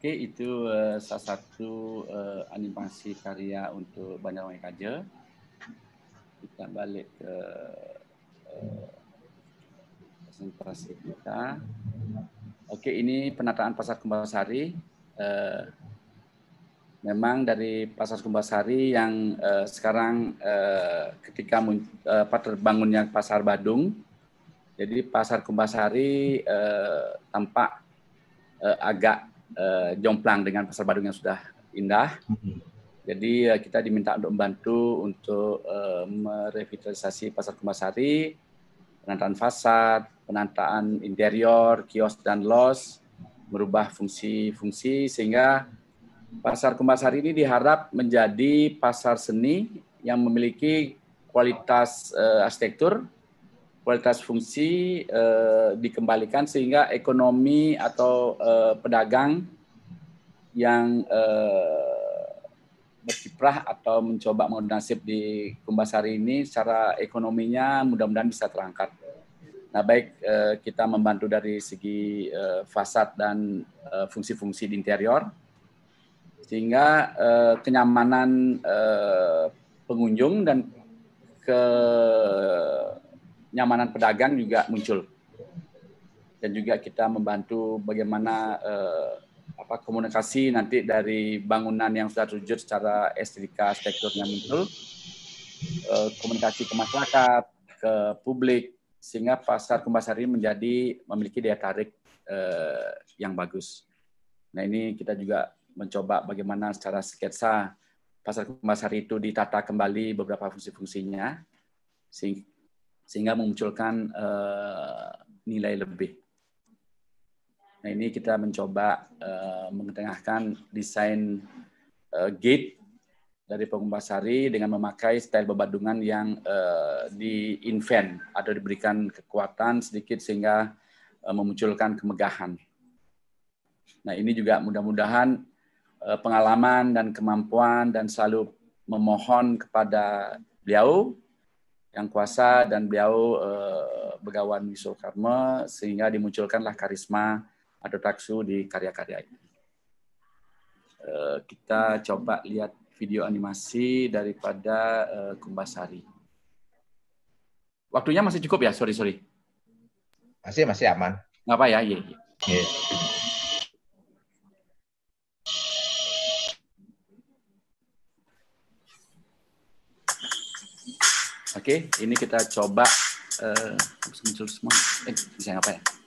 Oke, itu uh, salah satu uh, animasi karya untuk Bandar Kaja. Kita balik ke uh, presentasi kita. Oke, ini penataan Pasar Kumbasari. Uh, memang dari Pasar Kumbasari yang uh, sekarang uh, ketika uh, terbangunnya Pasar Badung, jadi Pasar Kumbasari uh, tampak agak uh, jomplang dengan pasar Badung yang sudah indah. Mm-hmm. Jadi uh, kita diminta untuk membantu untuk uh, merevitalisasi pasar Kumbasari, penataan fasad, penataan interior, kios dan los, merubah fungsi-fungsi sehingga pasar Kumbasari ini diharap menjadi pasar seni yang memiliki kualitas uh, arsitektur, kualitas fungsi uh, dikembalikan sehingga ekonomi atau uh, pedagang yang uh, berkiprah atau mencoba mengambil nasib di Kumbasari ini secara ekonominya mudah-mudahan bisa terangkat. Nah, baik uh, kita membantu dari segi uh, fasad dan fungsi-fungsi di interior sehingga uh, kenyamanan uh, pengunjung dan ke nyamanan pedagang juga muncul. Dan juga kita membantu bagaimana eh, apa komunikasi nanti dari bangunan yang sudah terwujud secara estetika arsitekturnya muncul, eh, komunikasi ke masyarakat, ke publik, sehingga pasar Kumbasari menjadi memiliki daya tarik eh, yang bagus. Nah ini kita juga mencoba bagaimana secara sketsa pasar Kumbasari itu ditata kembali beberapa fungsi-fungsinya, sehingga memunculkan nilai lebih. Nah ini kita mencoba mengetengahkan desain gate dari Pengumbasari dengan memakai style bebadungan yang uh, di-invent atau diberikan kekuatan sedikit sehingga uh, memunculkan kemegahan. Nah ini juga mudah-mudahan uh, pengalaman dan kemampuan dan selalu memohon kepada beliau yang kuasa dan beliau uh, begawan Wisokarma sehingga dimunculkanlah karisma atau taksu di karya-karya ini. Uh, kita coba lihat video animasi daripada uh, Kumbasari. Waktunya masih cukup ya? Sorry, sorry. Masih, masih aman. Nggak apa ya? Iya. iya. Yeah. Oke, ini kita coba uh, muncul semua. Eh, bisa apa ya?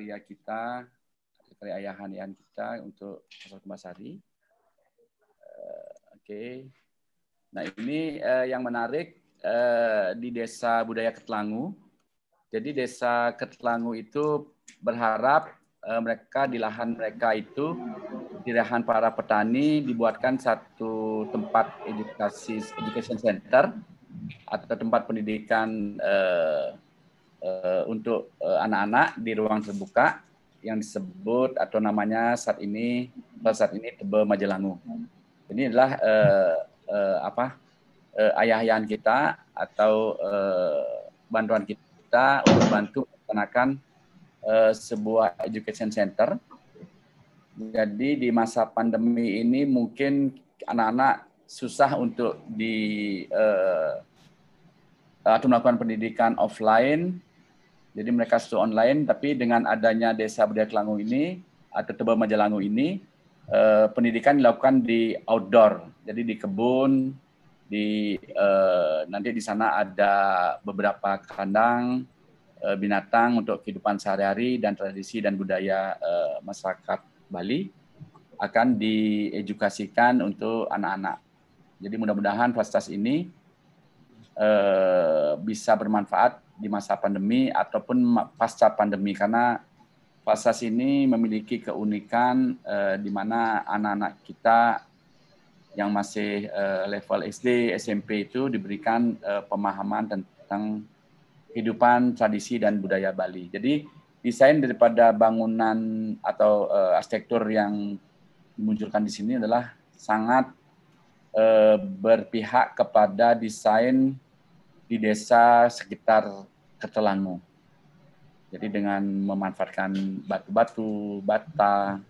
Karya kita, karya ayahan kita untuk Pasar Kembasari. Uh, Oke. Okay. Nah ini uh, yang menarik uh, di Desa Budaya Ketlangu. Jadi Desa Ketlangu itu berharap uh, mereka di lahan mereka itu di lahan para petani dibuatkan satu tempat edukasi education center atau tempat pendidikan uh, uh, untuk eh, anak-anak di ruang terbuka yang disebut atau namanya saat ini saat ini Tebe Majelangu. Ini adalah uh, uh, apa uh, ayah-ayahan kita atau uh, bantuan kita untuk bantu melaksanakan uh, sebuah education center. Jadi di masa pandemi ini mungkin anak-anak susah untuk di uh, atau melakukan pendidikan offline jadi mereka itu online, tapi dengan adanya Desa Budaya Kelangu ini atau Tebal Majalangu ini, eh, pendidikan dilakukan di outdoor, jadi di kebun, di eh, nanti di sana ada beberapa kandang eh, binatang untuk kehidupan sehari-hari dan tradisi dan budaya eh, masyarakat Bali akan diedukasikan untuk anak-anak. Jadi mudah-mudahan fasilitas ini eh, bisa bermanfaat di masa pandemi ataupun pasca pandemi karena fasilitas ini memiliki keunikan eh, di mana anak-anak kita yang masih eh, level SD, SMP itu diberikan eh, pemahaman tentang kehidupan, tradisi dan budaya Bali. Jadi desain daripada bangunan atau uh, arsitektur yang dimunculkan di sini adalah sangat uh, berpihak kepada desain di desa sekitar Ketelangu. Jadi dengan memanfaatkan batu-batu, bata,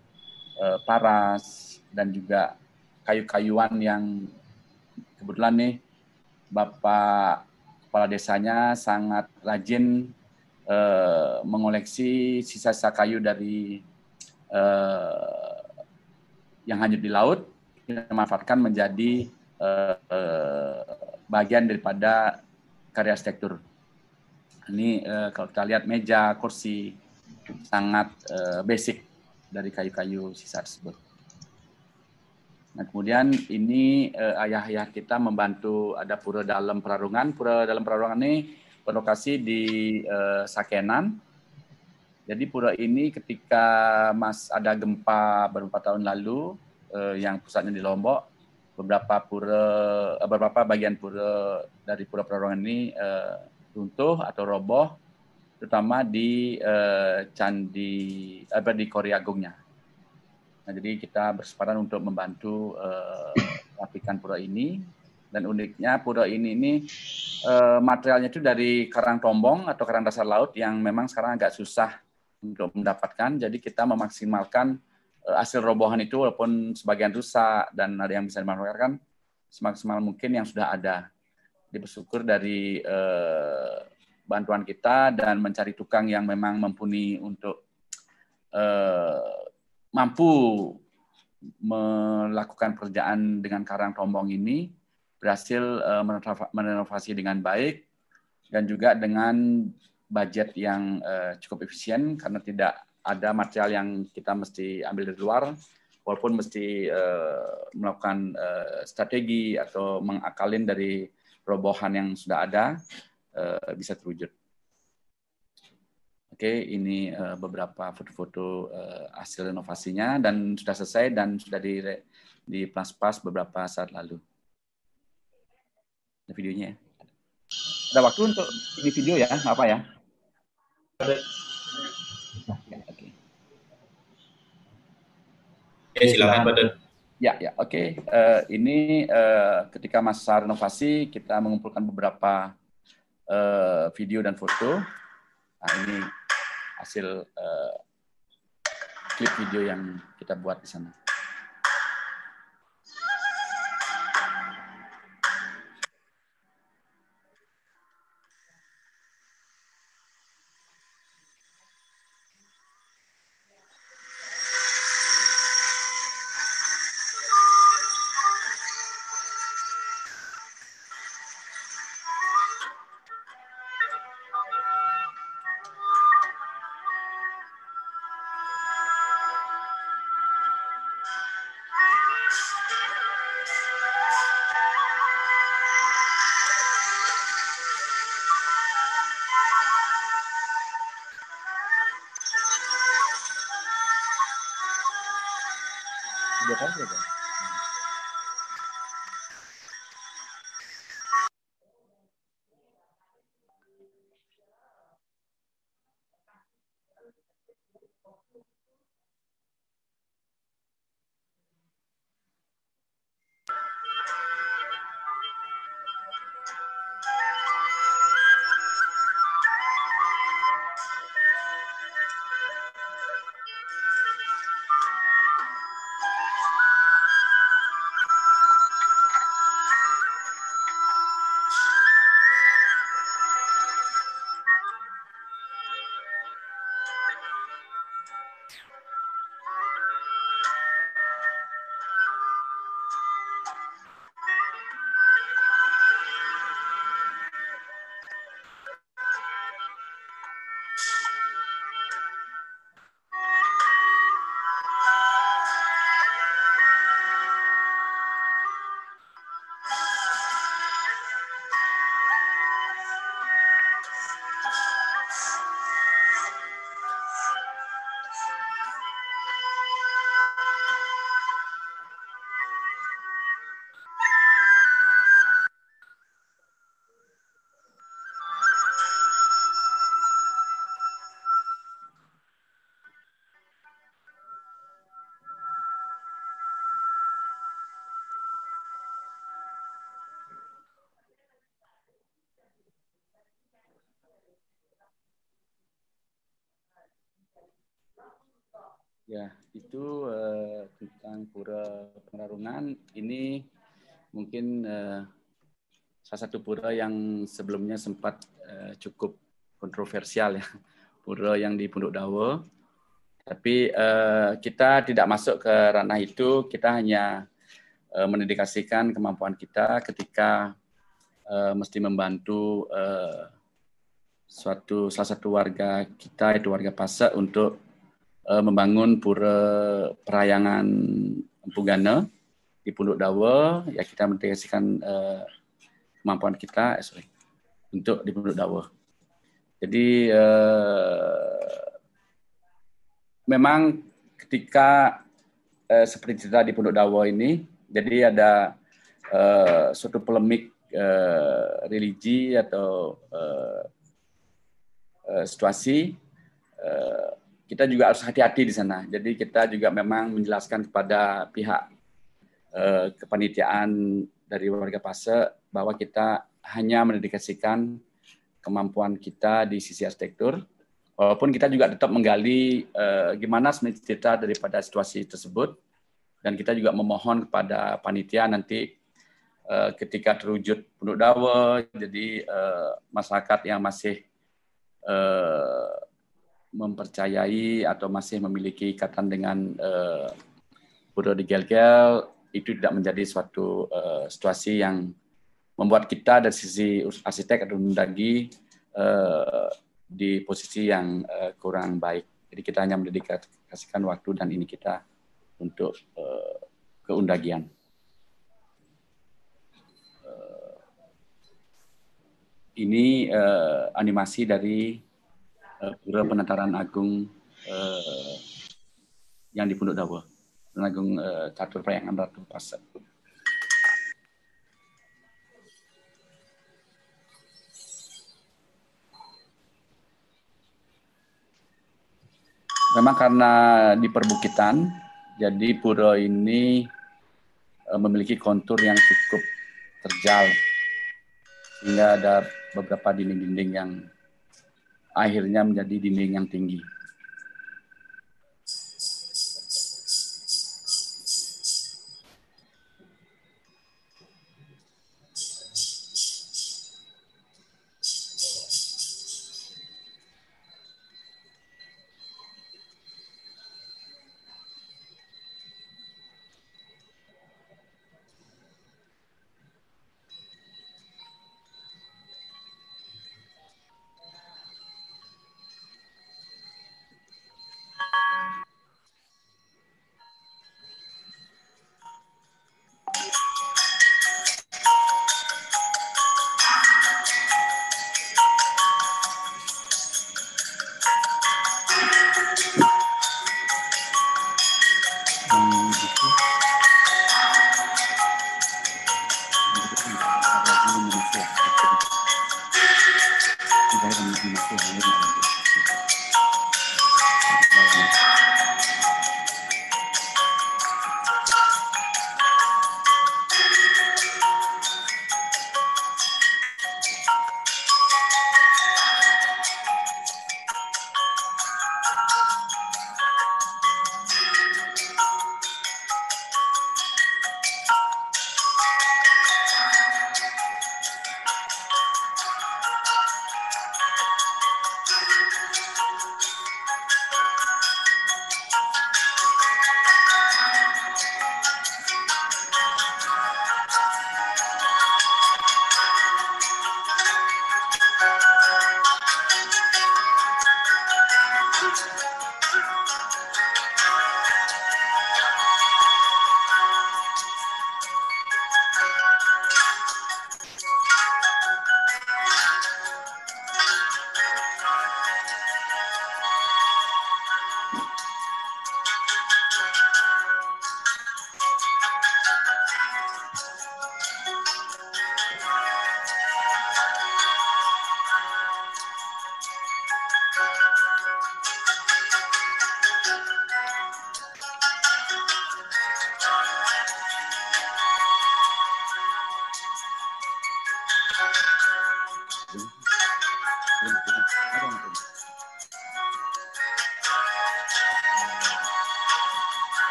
uh, paras, dan juga kayu-kayuan yang kebetulan nih Bapak Kepala Desanya sangat rajin eh, mengoleksi sisa-sisa kayu dari eh, yang hanyut di laut, dimanfaatkan menjadi eh, eh, bagian daripada karya arsitektur. Ini eh, kalau kita lihat meja, kursi sangat eh, basic dari kayu-kayu sisa tersebut. Nah, kemudian ini eh, ayah-ayah kita membantu ada pura dalam perarungan. Pura dalam perarungan ini berlokasi di Sakenan. Jadi pura ini ketika Mas ada gempa beberapa tahun lalu eh, yang pusatnya di Lombok, beberapa pura eh, beberapa bagian pura dari pura perarungan ini eh, runtuh atau roboh, terutama di eh, candi apa di Korea Agungnya. Nah, jadi kita bersepadan untuk membantu uh, rapikan pura ini dan uniknya pura ini ini uh, materialnya itu dari karang tombong atau karang dasar laut yang memang sekarang agak susah untuk mendapatkan. Jadi kita memaksimalkan uh, hasil robohan itu walaupun sebagian rusak dan ada yang bisa dimanfaatkan semaksimal mungkin yang sudah ada. Jadi bersyukur dari uh, bantuan kita dan mencari tukang yang memang mumpuni untuk uh, mampu melakukan pekerjaan dengan karang tombong ini berhasil uh, merenovasi dengan baik dan juga dengan budget yang uh, cukup efisien karena tidak ada material yang kita mesti ambil dari luar walaupun mesti uh, melakukan uh, strategi atau mengakalin dari robohan yang sudah ada uh, bisa terwujud. Oke, ini uh, beberapa foto-foto uh, hasil renovasinya dan sudah selesai dan sudah di di plus-plus beberapa saat lalu. Ada videonya ya. Ada waktu untuk ini video ya, apa ya? Oke. Ya, silakan, Pak Ya, ya, oke. Okay. Uh, ini uh, ketika masa renovasi kita mengumpulkan beberapa uh, video dan foto. Nah, ini hasil uh, klip video yang kita buat di sana. Ya, itu uh, tentang pura pengarungan ini mungkin uh, salah satu pura yang sebelumnya sempat uh, cukup kontroversial ya, pura yang di Pondok Dawa. Tapi uh, kita tidak masuk ke ranah itu, kita hanya uh, mendedikasikan kemampuan kita ketika uh, mesti membantu uh, suatu salah satu warga kita itu warga Pasak untuk uh, membangun pura perayangan Pugana di Pondok Dawa ya kita mendedikasikan uh, kemampuan kita eh, sorry untuk di Pondok Dawa. Jadi uh, memang ketika uh, seperti cerita di Pondok Dawa ini jadi ada uh, suatu polemik uh, religi atau uh, uh, situasi kita juga harus hati-hati di sana. Jadi kita juga memang menjelaskan kepada pihak eh, kepanitiaan dari warga Pase bahwa kita hanya mendedikasikan kemampuan kita di sisi arsitektur, walaupun kita juga tetap menggali eh, gimana sebenarnya cerita daripada situasi tersebut, dan kita juga memohon kepada panitia nanti eh, ketika terwujud penduduk dawa, jadi eh, masyarakat yang masih eh, mempercayai atau masih memiliki ikatan dengan uh, di Gel-Gel itu tidak menjadi suatu uh, situasi yang membuat kita dari sisi arsitek atau mendagi uh, di posisi yang uh, kurang baik. Jadi kita hanya mendedikasikan waktu dan ini kita untuk uh, keundagian. Uh, ini uh, animasi dari Pura Penataran Agung uh, yang di Pondok Dawa, Penataran Agung uh, Catur Prayangan Ratu Pasar. Memang karena di perbukitan, jadi pura ini memiliki kontur yang cukup terjal, sehingga ada beberapa dinding-dinding yang akhirnya menjadi dinding yang tinggi.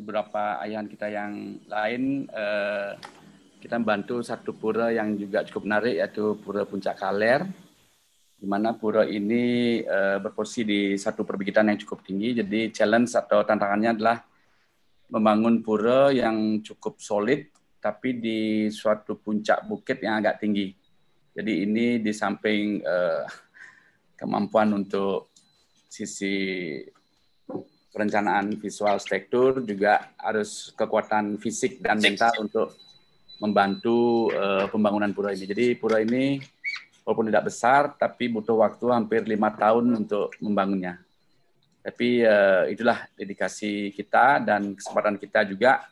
Beberapa ayahan kita yang lain uh, kita membantu satu pura yang juga cukup menarik yaitu pura Puncak Kaler di mana pura ini uh, berposisi di satu perbukitan yang cukup tinggi jadi challenge atau tantangannya adalah membangun pura yang cukup solid tapi di suatu puncak bukit yang agak tinggi. Jadi ini di samping uh, kemampuan untuk sisi perencanaan visual struktur juga harus kekuatan fisik dan mental untuk membantu uh, pembangunan pura ini. Jadi pura ini walaupun tidak besar tapi butuh waktu hampir lima tahun untuk membangunnya. Tapi uh, itulah dedikasi kita dan kesempatan kita juga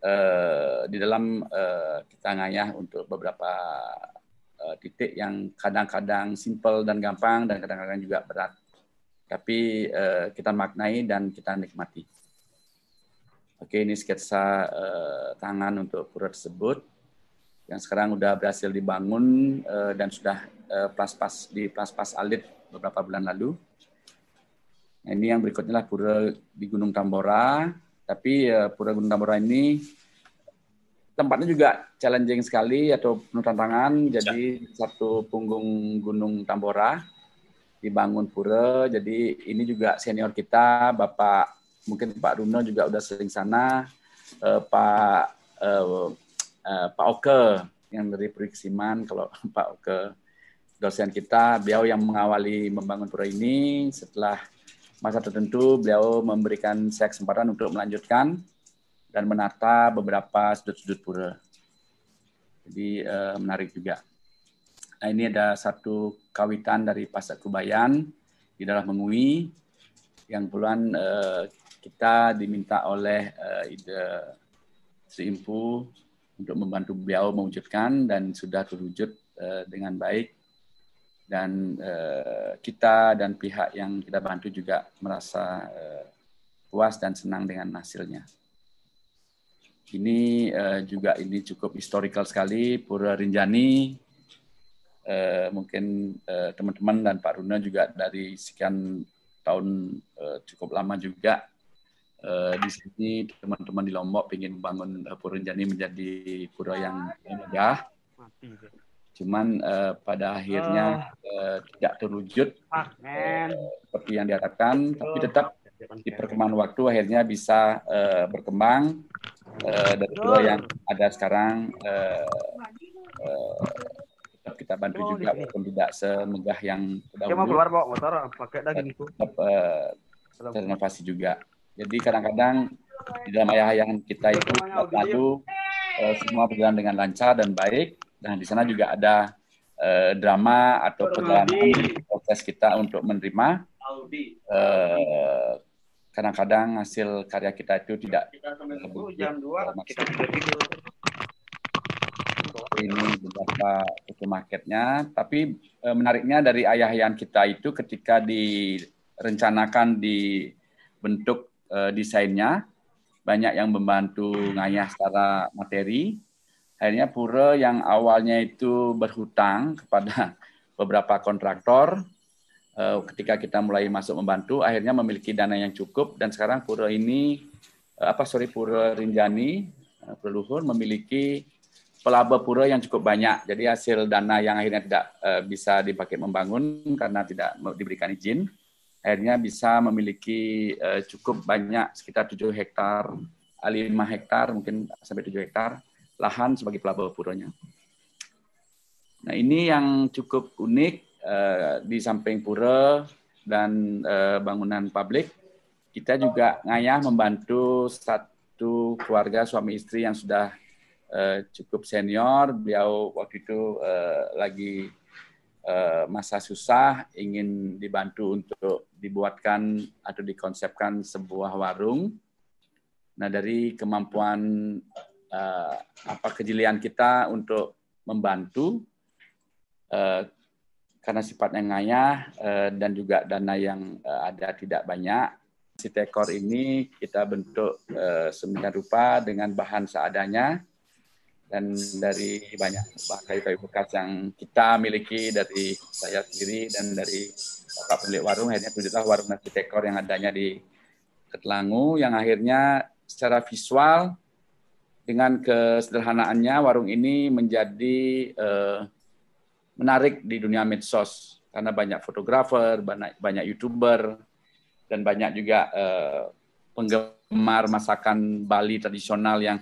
uh, di dalam uh, kita ngayah untuk beberapa uh, titik yang kadang-kadang simple dan gampang dan kadang-kadang juga berat. Tapi uh, kita maknai dan kita nikmati. Oke, ini sketsa uh, tangan untuk pura tersebut yang sekarang sudah berhasil dibangun uh, dan sudah uh, pas-pas di pas-pas alit beberapa bulan lalu. Nah, ini yang berikutnya lah pura di Gunung Tambora tapi uh, Pura Gunung Tambora ini tempatnya juga challenging sekali atau penuh tantangan. Jadi ya. satu punggung Gunung Tambora dibangun pura. Jadi ini juga senior kita, Bapak mungkin Pak Runo juga udah sering sana, uh, Pak uh, uh, Pak Oke yang dari Periksiman, kalau Pak Oke dosen kita, beliau yang mengawali membangun pura ini setelah masa tertentu beliau memberikan saya kesempatan untuk melanjutkan dan menata beberapa sudut-sudut pura. Jadi uh, menarik juga. Nah ini ada satu kawitan dari Pasar Kubayan di dalam Mengui yang puluhan uh, kita diminta oleh uh, Ide Seimpu untuk membantu beliau mewujudkan dan sudah terwujud uh, dengan baik dan uh, kita dan pihak yang kita bantu juga merasa uh, puas dan senang dengan hasilnya. Ini uh, juga ini cukup historical sekali Pura Rinjani. Uh, mungkin teman-teman uh, dan Pak Runa juga dari sekian tahun uh, cukup lama juga. Uh, di sini teman-teman di Lombok ingin membangun Pura Rinjani menjadi pura yang megah cuman uh, pada akhirnya uh, tidak terwujud. Uh, seperti yang diharapkan, tapi tetap di perkembangan waktu akhirnya bisa uh, berkembang. Uh, dari dua yang ada sekarang uh, uh, kita bantu juga walaupun tidak semegah yang terdahulu. keluar bawa motor pakai daging itu. Tetap uh, terenovasi juga. Jadi kadang-kadang di dalam ayah yang kita itu lalu uh, semua berjalan dengan lancar dan baik Nah, di sana juga ada uh, drama atau perjalanan proses kita untuk menerima. Uh, kadang-kadang hasil karya kita itu tidak jam 2 kita ini beberapa itu marketnya tapi e, menariknya dari ayah-ayahan kita itu ketika direncanakan di bentuk e, desainnya banyak yang membantu ngayah secara materi. Akhirnya pura yang awalnya itu berhutang kepada beberapa kontraktor eh, ketika kita mulai masuk membantu akhirnya memiliki dana yang cukup. Dan sekarang pura ini eh, apa sorry pura Rinjani uh, pura Luhur memiliki pelaba pura yang cukup banyak jadi hasil dana yang akhirnya tidak bisa dipakai membangun karena tidak diberikan izin akhirnya bisa memiliki cukup banyak sekitar 7 hektar 5 hektar mungkin sampai 7 hektar lahan sebagai pelaba puranya. Nah ini yang cukup unik uh, di samping pura dan uh, bangunan publik, kita juga ngayah membantu satu keluarga suami istri yang sudah uh, cukup senior. Beliau waktu itu uh, lagi uh, masa susah, ingin dibantu untuk dibuatkan atau dikonsepkan sebuah warung. Nah dari kemampuan uh, apa kejelian kita untuk membantu uh, karena sifatnya ngayah uh, dan juga dana yang uh, ada tidak banyak. Si tekor ini kita bentuk uh, sedemikian rupa dengan bahan seadanya dan dari banyak kayu-kayu bekas yang kita miliki dari saya sendiri dan dari Bapak pemilik warung akhirnya wujudlah warung nasi tekor yang adanya di Ketlangu yang akhirnya secara visual dengan kesederhanaannya warung ini menjadi uh, menarik di dunia medsos. Karena banyak fotografer, banyak banyak youtuber dan banyak juga uh, penggemar masakan Bali tradisional yang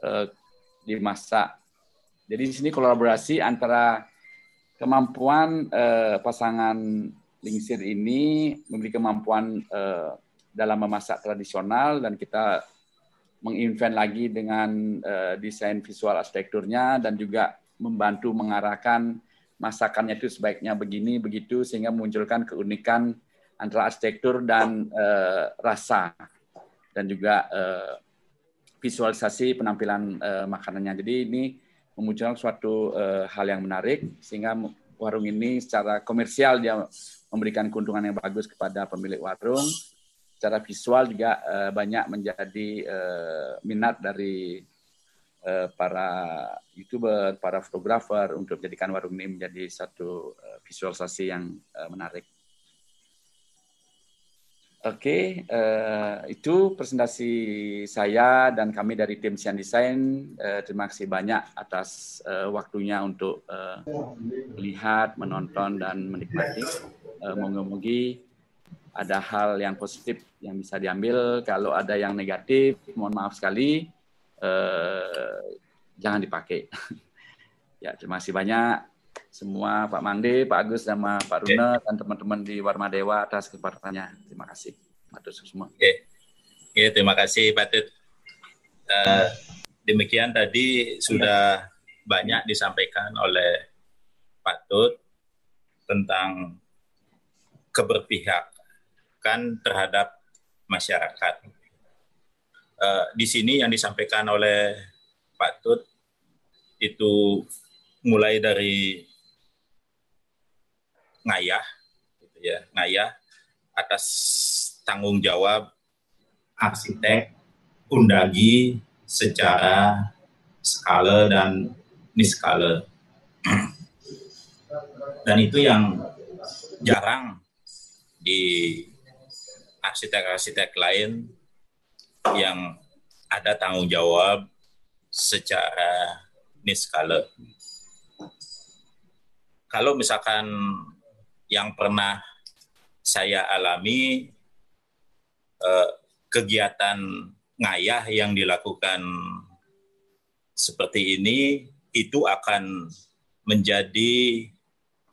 uh, dimasak. Jadi di sini kolaborasi antara kemampuan uh, pasangan Lingsir ini memiliki kemampuan uh, dalam memasak tradisional dan kita menginvent lagi dengan uh, desain visual arsitekturnya dan juga membantu mengarahkan masakannya itu sebaiknya begini begitu sehingga memunculkan keunikan antara arsitektur dan uh, rasa dan juga uh, visualisasi penampilan uh, makanannya. Jadi ini memunculkan suatu uh, hal yang menarik sehingga warung ini secara komersial dia memberikan keuntungan yang bagus kepada pemilik warung. Secara visual juga uh, banyak menjadi uh, minat dari Eh, para youtuber, para fotografer untuk menjadikan warung ini menjadi satu eh, visualisasi yang eh, menarik. Oke, itu presentasi saya dan kami dari tim Sian Design. terima kasih banyak atas waktunya untuk melihat, menonton, dan menikmati. Moga-moga ada hal yang positif yang bisa diambil. Kalau ada yang negatif, mohon maaf sekali eh, jangan dipakai. ya, terima kasih banyak semua Pak Mande, Pak Agus, sama Pak Runa okay. dan teman-teman di Warma Dewa atas kesempatannya. Terima kasih. Matur semua. Oke, okay. okay, terima kasih Pak Tut. Uh, demikian tadi sudah banyak disampaikan oleh Pak Tut tentang keberpihakan terhadap masyarakat uh, di sini yang disampaikan oleh Pak Tut itu mulai dari ngayah, gitu ya, ngayah atas tanggung jawab arsitek undagi secara skala dan niskala. Dan itu yang jarang di arsitek-arsitek lain yang ada tanggung jawab secara niskala. Kalau misalkan yang pernah saya alami eh, kegiatan ngayah yang dilakukan seperti ini itu akan menjadi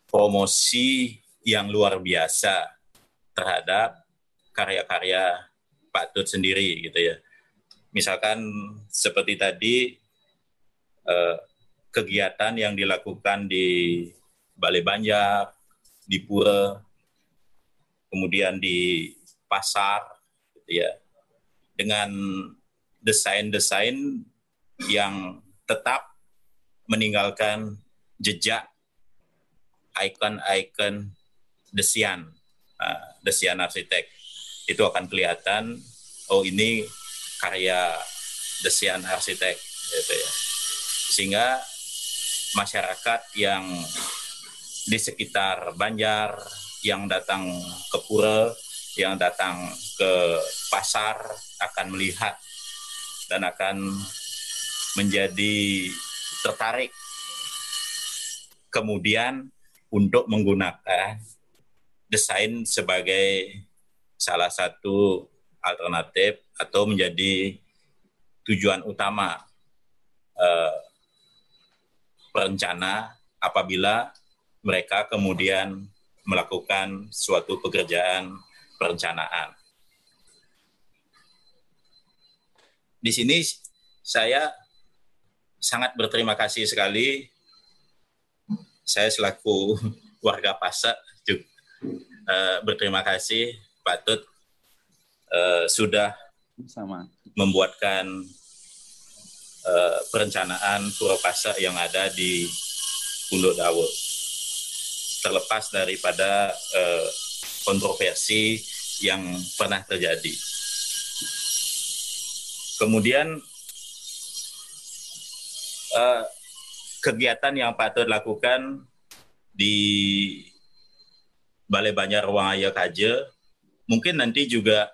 promosi yang luar biasa terhadap karya-karya Pak Tut sendiri gitu ya. Misalkan seperti tadi eh, kegiatan yang dilakukan di Balai Banjar, di Pura, kemudian di pasar, gitu ya, dengan desain-desain yang tetap meninggalkan jejak ikon-ikon desian, uh, desian arsitek. Itu akan kelihatan oh ini karya desian arsitek gitu ya. Sehingga masyarakat yang di sekitar Banjar yang datang ke pura, yang datang ke pasar akan melihat dan akan menjadi tertarik kemudian untuk menggunakan desain sebagai salah satu alternatif atau menjadi tujuan utama eh, perencana apabila mereka kemudian melakukan suatu pekerjaan perencanaan. Di sini saya sangat berterima kasih sekali. Saya selaku warga Pasak juga eh, berterima kasih Pak Tut uh, sudah sama membuatkan uh, perencanaan Pura Pasak yang ada di Punduk Dawo. Terlepas daripada uh, kontroversi yang pernah terjadi. Kemudian uh, kegiatan yang patut lakukan di Balai Banjar Ruang Ayah Kaje, mungkin nanti juga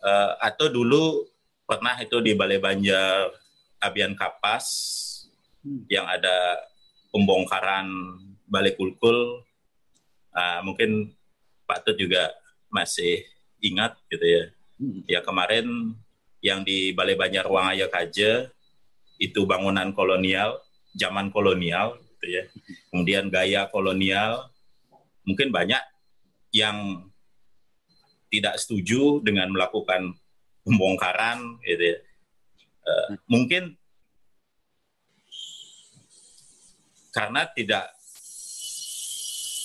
uh, atau dulu pernah itu di Balai Banjar Abian Kapas hmm. yang ada pembongkaran Balai Kulkul, uh, mungkin Pak Tut juga masih ingat gitu ya. Hmm. Ya kemarin yang di Balai Banjar Ruang Ayah Kaje itu bangunan kolonial, zaman kolonial gitu ya. Kemudian gaya kolonial, mungkin banyak yang tidak setuju dengan melakukan pembongkaran gitu ya. Uh, mungkin karena tidak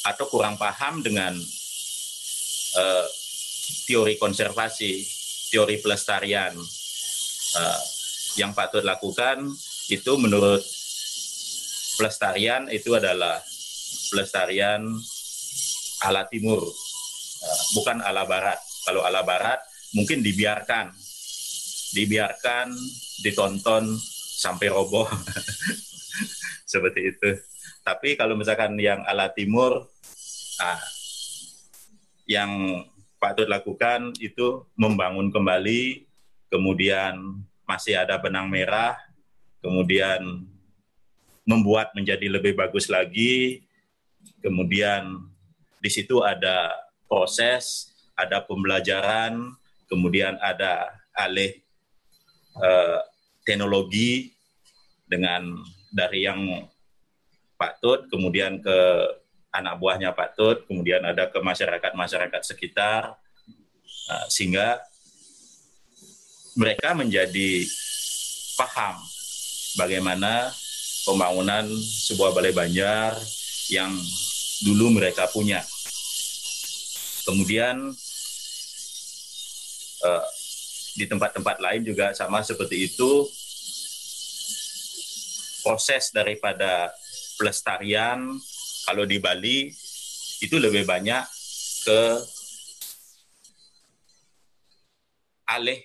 atau kurang paham dengan uh, teori konservasi, teori pelestarian uh, yang patut lakukan itu menurut pelestarian itu adalah pelestarian ala timur, uh, bukan ala barat. Kalau ala barat mungkin dibiarkan, dibiarkan, ditonton sampai roboh, seperti itu. Tapi kalau misalkan yang ala timur, ah, yang Pak Tut lakukan itu membangun kembali, kemudian masih ada benang merah, kemudian membuat menjadi lebih bagus lagi, kemudian di situ ada proses, ada pembelajaran, kemudian ada alih uh, teknologi dengan dari yang Pak Tut, kemudian ke anak buahnya Pak Tut, kemudian ada ke masyarakat-masyarakat sekitar, uh, sehingga mereka menjadi paham bagaimana pembangunan sebuah balai banjar yang dulu mereka punya. Kemudian uh, di tempat-tempat lain juga sama seperti itu proses daripada pelestarian kalau di Bali itu lebih banyak ke alih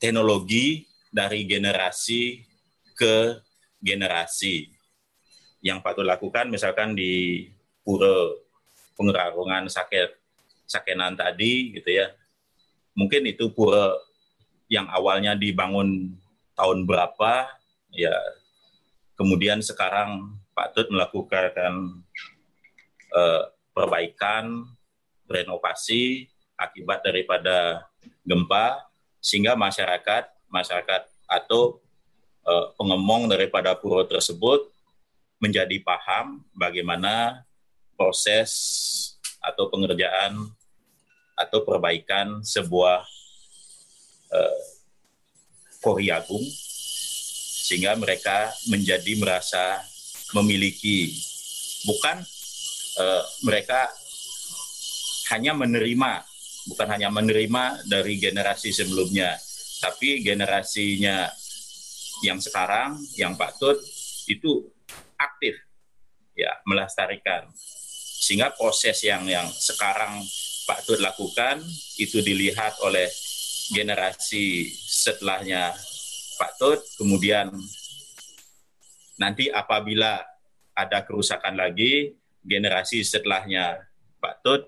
teknologi dari generasi ke generasi. Yang patut lakukan misalkan di pura pengerarungan sakit sakenan tadi gitu ya. Mungkin itu pura yang awalnya dibangun tahun berapa ya kemudian sekarang Pak Tut melakukan uh, perbaikan, renovasi akibat daripada gempa sehingga masyarakat masyarakat atau uh, pengemong daripada pura tersebut menjadi paham bagaimana proses atau pengerjaan atau perbaikan sebuah uh, Kori Agung sehingga mereka menjadi merasa memiliki, bukan uh, mereka hanya menerima, bukan hanya menerima dari generasi sebelumnya, tapi generasinya yang sekarang, yang patut itu aktif ya melestarikan. Sehingga proses yang yang sekarang Pak Tut lakukan itu dilihat oleh generasi setelahnya Pak Tut kemudian nanti apabila ada kerusakan lagi, generasi setelahnya Pak Tut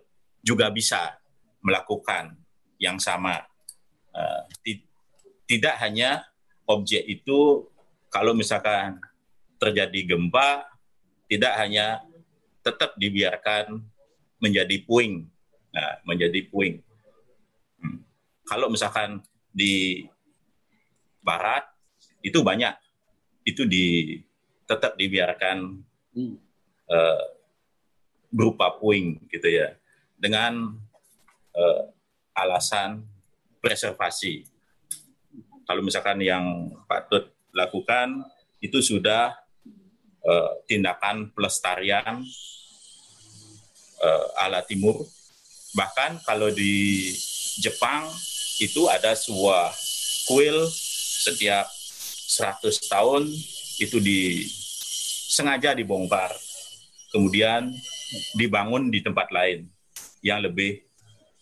juga bisa melakukan yang sama. Uh, tidak hanya objek itu kalau misalkan terjadi gempa, tidak hanya tetap dibiarkan menjadi puing, nah, menjadi puing. Hmm. Kalau misalkan di barat itu banyak, itu di tetap dibiarkan hmm. uh, berupa puing gitu ya dengan uh, alasan preservasi. Kalau misalkan yang patut lakukan itu sudah uh, tindakan pelestarian uh, ala timur. Bahkan kalau di Jepang itu ada sebuah kuil setiap 100 tahun itu di sengaja dibongkar. kemudian dibangun di tempat lain yang lebih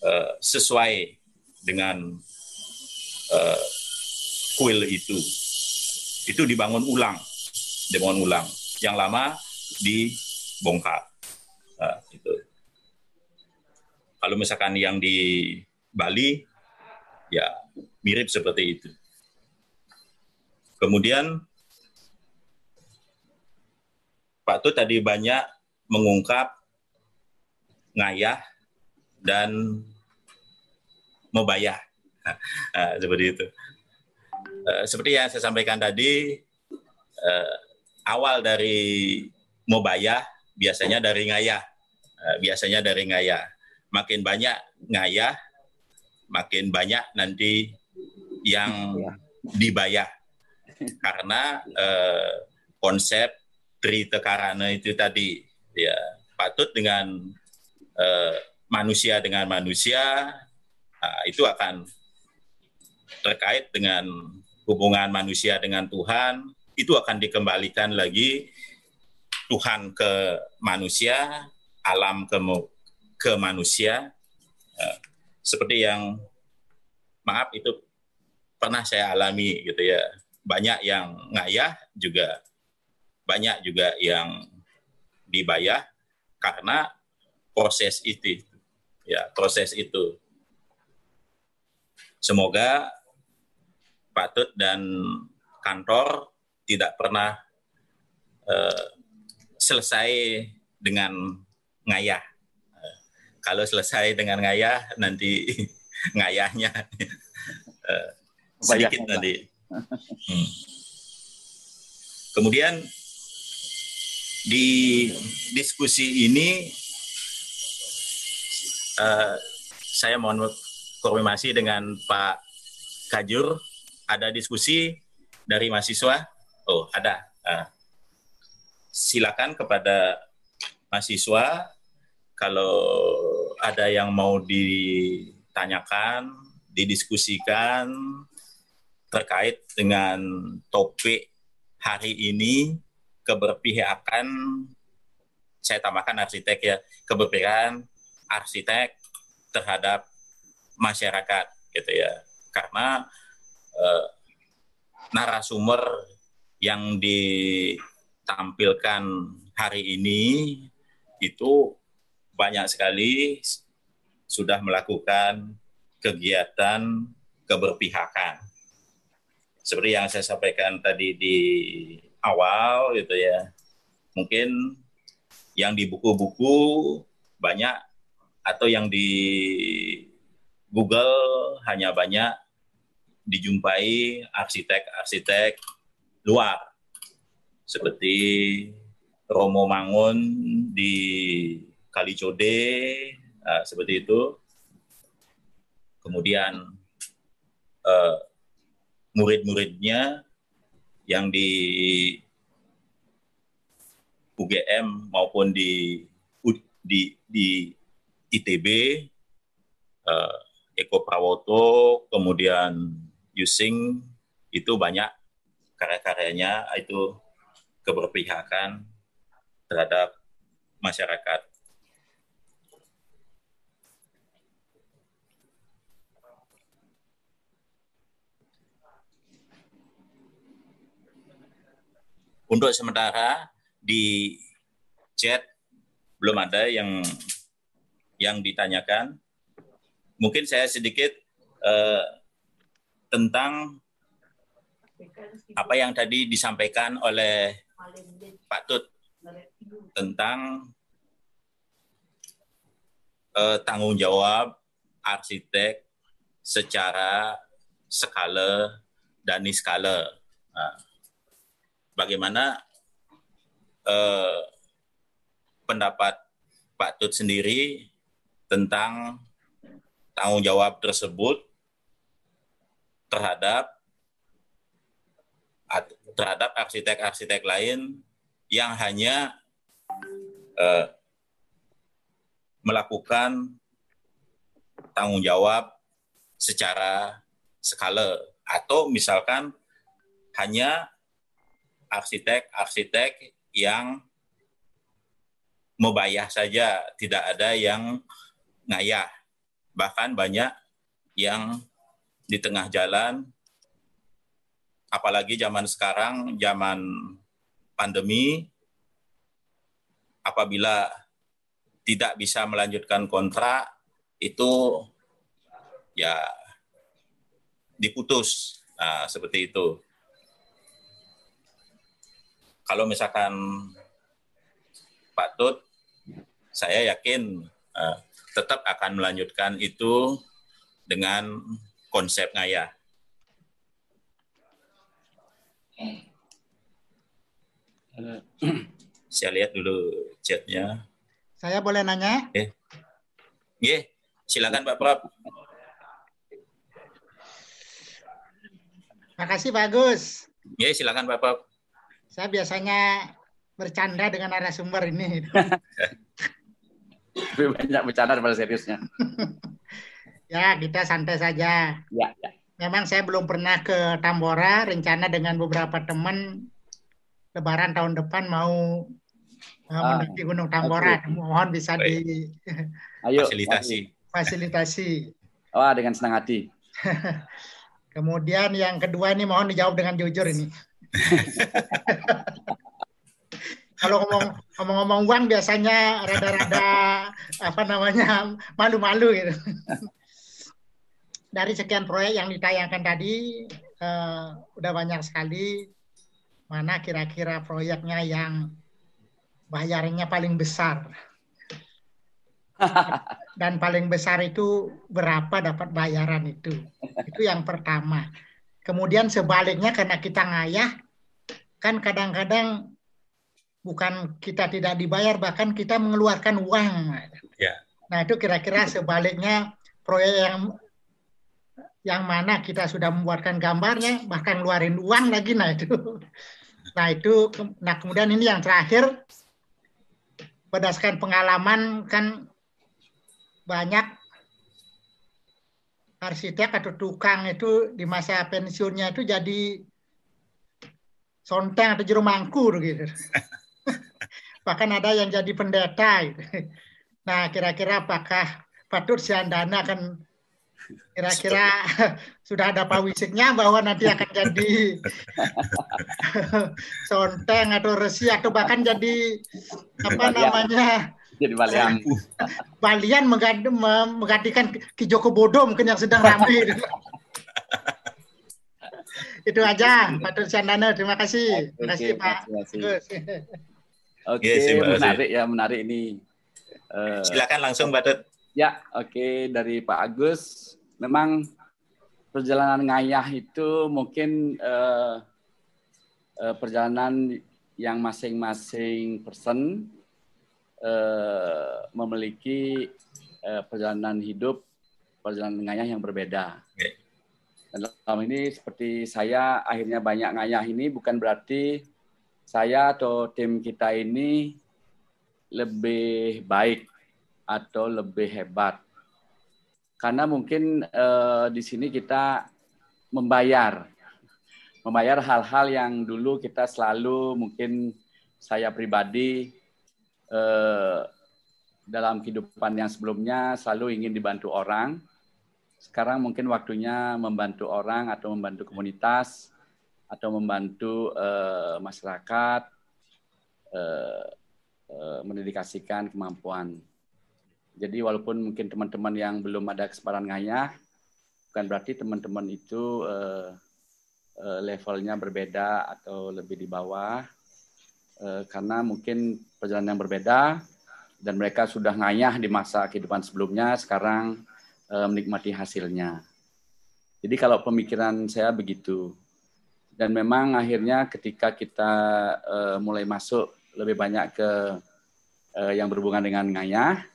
uh, sesuai dengan uh, kuil itu. Itu dibangun ulang, dibangun ulang. Yang lama dibongkar. Nah, itu. Kalau misalkan yang di Bali, ya mirip seperti itu. Kemudian Pak Tu tadi banyak mengungkap ngayah dan membayar. Nah, seperti itu. Uh, seperti yang saya sampaikan tadi, uh, awal dari mobayah biasanya dari ngayah. Uh, biasanya dari ngayah. Makin banyak ngayah, makin banyak nanti yang iya. dibayar. Karena konsep Tri Tekarana itu tadi ya patut dengan uh, manusia dengan manusia uh, itu akan terkait dengan hubungan manusia dengan Tuhan itu akan dikembalikan lagi Tuhan ke manusia, alam ke ke manusia. Uh, seperti yang maaf itu pernah saya alami gitu ya. Banyak yang ngayah juga banyak juga yang dibayar karena proses itu. Ya proses itu. Semoga patut dan kantor tidak pernah uh, selesai dengan ngayah. Kalau selesai dengan ngayah nanti ngayahnya uh, sedikit nanti. Hmm. kemudian di diskusi ini uh, saya mohon konfirmasi dengan Pak Kajur. Ada diskusi dari mahasiswa? Oh, ada. Uh, silakan kepada mahasiswa kalau ada yang mau ditanyakan, didiskusikan terkait dengan topik hari ini keberpihakan saya tambahkan arsitek ya keberpihakan arsitek terhadap masyarakat gitu ya. Karena eh, narasumber yang ditampilkan hari ini itu banyak sekali sudah melakukan kegiatan keberpihakan. Seperti yang saya sampaikan tadi di awal gitu ya. Mungkin yang di buku-buku banyak atau yang di Google hanya banyak dijumpai arsitek-arsitek luar seperti Romo Mangun di Kalicode uh, seperti itu. Kemudian uh, murid-muridnya yang di UGM maupun di di di ITB uh, eh, Eko Prawoto kemudian Yusing itu banyak karya-karyanya itu keberpihakan terhadap masyarakat Untuk sementara di chat belum ada yang yang ditanyakan. Mungkin saya sedikit uh, tentang apa yang tadi disampaikan oleh Pak Tut tentang uh, tanggung jawab arsitek secara skala dan niskala. Nah, bagaimana eh, pendapat Pak Tut sendiri tentang tanggung jawab tersebut terhadap terhadap arsitek-arsitek lain yang hanya eh, melakukan tanggung jawab secara skala atau misalkan hanya arsitek-arsitek yang Mebayah saja, tidak ada yang ngayah. Bahkan banyak yang di tengah jalan, apalagi zaman sekarang, zaman pandemi, apabila tidak bisa melanjutkan kontrak, itu ya diputus. Nah, seperti itu. Kalau misalkan Pak Tut, saya yakin uh, tetap akan melanjutkan itu dengan konsep ngaya. Saya lihat dulu chatnya. Saya boleh nanya? Eh. Yeah. silakan Pak Prab. Makasih bagus. Ya, silakan Pak Prab. Saya biasanya bercanda dengan narasumber ini. Lebih banyak bercanda daripada seriusnya. ya, kita santai saja. Ya, ya. Memang saya belum pernah ke Tambora, rencana dengan beberapa teman Lebaran tahun depan mau uh, ah, mendaki Gunung Tambora. Okay. Mohon bisa Baik. di Ayo, fasilitasi. Fasilitasi. Wah, dengan senang hati. Kemudian yang kedua ini mohon dijawab dengan jujur ini. Kalau ngomong ngomong-ngomong uang biasanya rada-rada apa namanya malu-malu gitu. Dari sekian proyek yang ditayangkan tadi uh, udah banyak sekali mana kira-kira proyeknya yang bayarnya paling besar. Dan paling besar itu berapa dapat bayaran itu. Itu yang pertama. Kemudian sebaliknya karena kita ngayah, kan kadang-kadang bukan kita tidak dibayar bahkan kita mengeluarkan uang. Ya. Nah itu kira-kira sebaliknya proyek yang yang mana kita sudah membuatkan gambarnya bahkan ngeluarin uang lagi nah itu nah itu nah kemudian ini yang terakhir berdasarkan pengalaman kan banyak arsitek atau tukang itu di masa pensiunnya itu jadi sonteng atau juru mangkur gitu bahkan ada yang jadi pendeta gitu. Nah, kira-kira apakah patut Siandana akan kira-kira sudah ada pawisiknya bahwa nanti akan jadi sonteng atau resi atau bahkan jadi apa namanya jadi balian balian menggantikan Ki Joko Bodo mungkin yang sedang ramai itu aja Pak Siandana terima kasih terima kasih Pak Oke, okay, menarik ya, menarik ini. Uh, Silakan langsung, Mbak Tut. Ya, oke okay. dari Pak Agus. Memang perjalanan ngayah itu mungkin uh, uh, perjalanan yang masing-masing person uh, memiliki uh, perjalanan hidup, perjalanan ngayah yang berbeda. Dan dalam ini seperti saya akhirnya banyak ngayah ini bukan berarti saya atau tim kita ini lebih baik atau lebih hebat. Karena mungkin eh, di sini kita membayar membayar hal-hal yang dulu kita selalu mungkin saya pribadi eh, dalam kehidupan yang sebelumnya selalu ingin dibantu orang. Sekarang mungkin waktunya membantu orang atau membantu komunitas atau membantu uh, masyarakat uh, uh, mendedikasikan kemampuan. Jadi walaupun mungkin teman-teman yang belum ada kesempatan ngayah, bukan berarti teman-teman itu uh, uh, levelnya berbeda atau lebih di bawah, uh, karena mungkin perjalanan yang berbeda dan mereka sudah ngayah di masa kehidupan sebelumnya, sekarang uh, menikmati hasilnya. Jadi kalau pemikiran saya begitu, dan memang akhirnya ketika kita uh, mulai masuk lebih banyak ke uh, yang berhubungan dengan ngayah,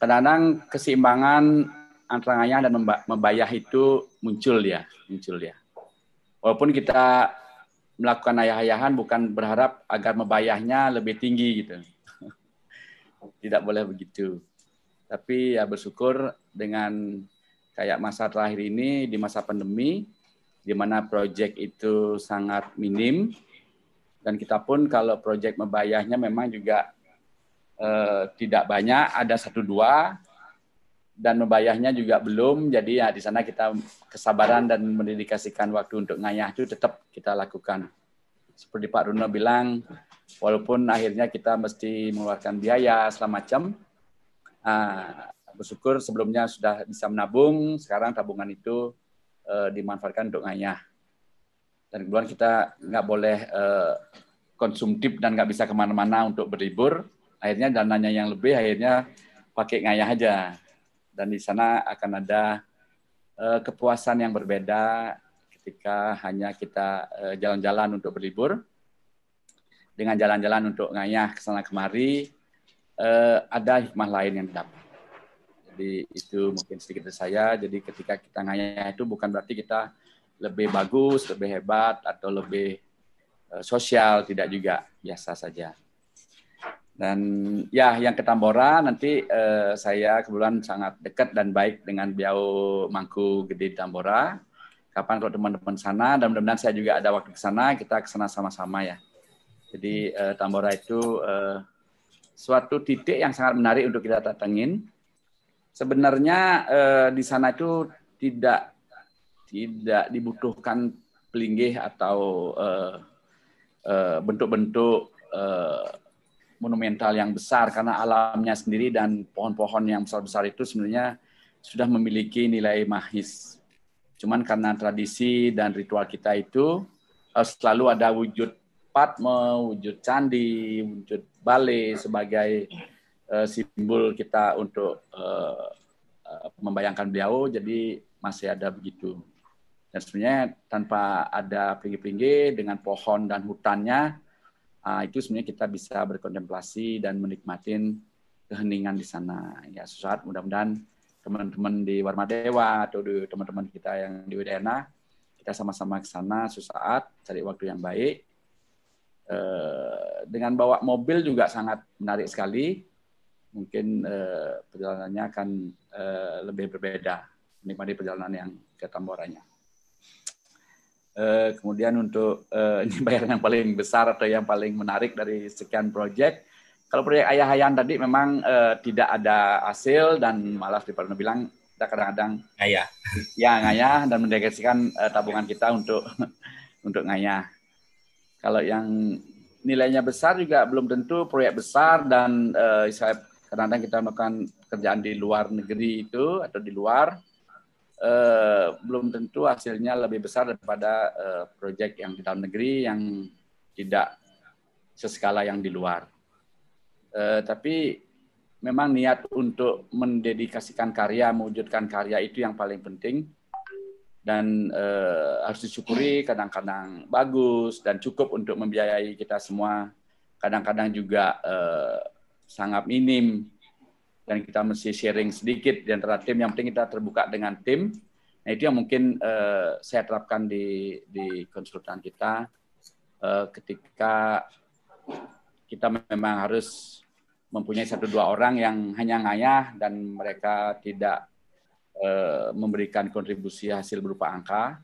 kadang-kadang keseimbangan antara ngayah dan membayah itu muncul ya, muncul ya. Walaupun kita melakukan ayah-ayahan bukan berharap agar membayahnya lebih tinggi gitu. Tidak boleh begitu. Tapi ya bersyukur dengan kayak masa terakhir ini di masa pandemi, di mana proyek itu sangat minim dan kita pun kalau proyek membayarnya memang juga eh, tidak banyak, ada satu dua, dan membayarnya juga belum. Jadi ya di sana kita kesabaran dan mendedikasikan waktu untuk ngayah itu tetap kita lakukan. Seperti Pak Runo bilang, walaupun akhirnya kita mesti mengeluarkan biaya segala macam, uh, bersyukur sebelumnya sudah bisa menabung, sekarang tabungan itu uh, dimanfaatkan untuk ngayah. Dan kemudian kita nggak boleh uh, konsumtif dan nggak bisa ke mana-mana untuk berlibur. Akhirnya dananya yang lebih, akhirnya pakai ngayah aja. Dan di sana akan ada uh, kepuasan yang berbeda ketika hanya kita uh, jalan-jalan untuk berlibur. Dengan jalan-jalan untuk ngayah ke sana kemari, uh, ada hikmah lain yang didapat. Jadi itu mungkin sedikit dari saya. Jadi ketika kita ngayah itu bukan berarti kita lebih bagus, lebih hebat, atau lebih sosial, tidak juga biasa saja. Dan ya, yang ke Tambora nanti uh, saya kebetulan sangat dekat dan baik dengan Biau Mangku Gede Tambora. Kapan kalau teman-teman sana, dan mudah-mudahan saya juga ada waktu ke sana, kita ke sana sama-sama ya. Jadi uh, Tambora itu uh, suatu titik yang sangat menarik untuk kita datangin. Sebenarnya uh, di sana itu tidak tidak dibutuhkan pelinggih atau uh, uh, bentuk-bentuk uh, monumental yang besar karena alamnya sendiri dan pohon-pohon yang besar-besar itu sebenarnya sudah memiliki nilai mahis. Cuman karena tradisi dan ritual kita itu uh, selalu ada wujud patme, wujud candi, wujud bale sebagai uh, simbol kita untuk uh, membayangkan beliau. Jadi masih ada begitu. Dan sebenarnya tanpa ada pinggir-pinggir dengan pohon dan hutannya, uh, itu sebenarnya kita bisa berkontemplasi dan menikmati keheningan di sana. Ya, sesaat mudah-mudahan teman-teman di Warmadewa atau teman-teman kita yang di Widayana, kita sama-sama ke sana sesaat, cari waktu yang baik. Uh, dengan bawa mobil juga sangat menarik sekali. Mungkin uh, perjalanannya akan uh, lebih berbeda, menikmati perjalanan yang ke Tamboranya. Uh, kemudian untuk uh, ini bayaran yang paling besar atau yang paling menarik dari sekian proyek. Kalau proyek Ayah Hayan tadi memang uh, tidak ada hasil dan malah seperti Pak bilang kita kadang-kadang ngayah. Ya ngayah dan mendegasikan uh, tabungan kita untuk untuk ngayah. Kalau yang nilainya besar juga belum tentu proyek besar dan uh, kadang-kadang kita melakukan kerjaan di luar negeri itu atau di luar eh, belum tentu hasilnya lebih besar daripada eh, proyek yang di dalam negeri yang tidak seskala yang di luar. Eh, tapi memang niat untuk mendedikasikan karya, mewujudkan karya itu yang paling penting dan eh, harus disyukuri kadang-kadang bagus dan cukup untuk membiayai kita semua. Kadang-kadang juga eh, sangat minim dan kita mesti sharing sedikit di antara tim. Yang penting kita terbuka dengan tim. Nah itu yang mungkin uh, saya terapkan di di konsultan kita uh, ketika kita memang harus mempunyai satu dua orang yang hanya ngayah dan mereka tidak uh, memberikan kontribusi hasil berupa angka.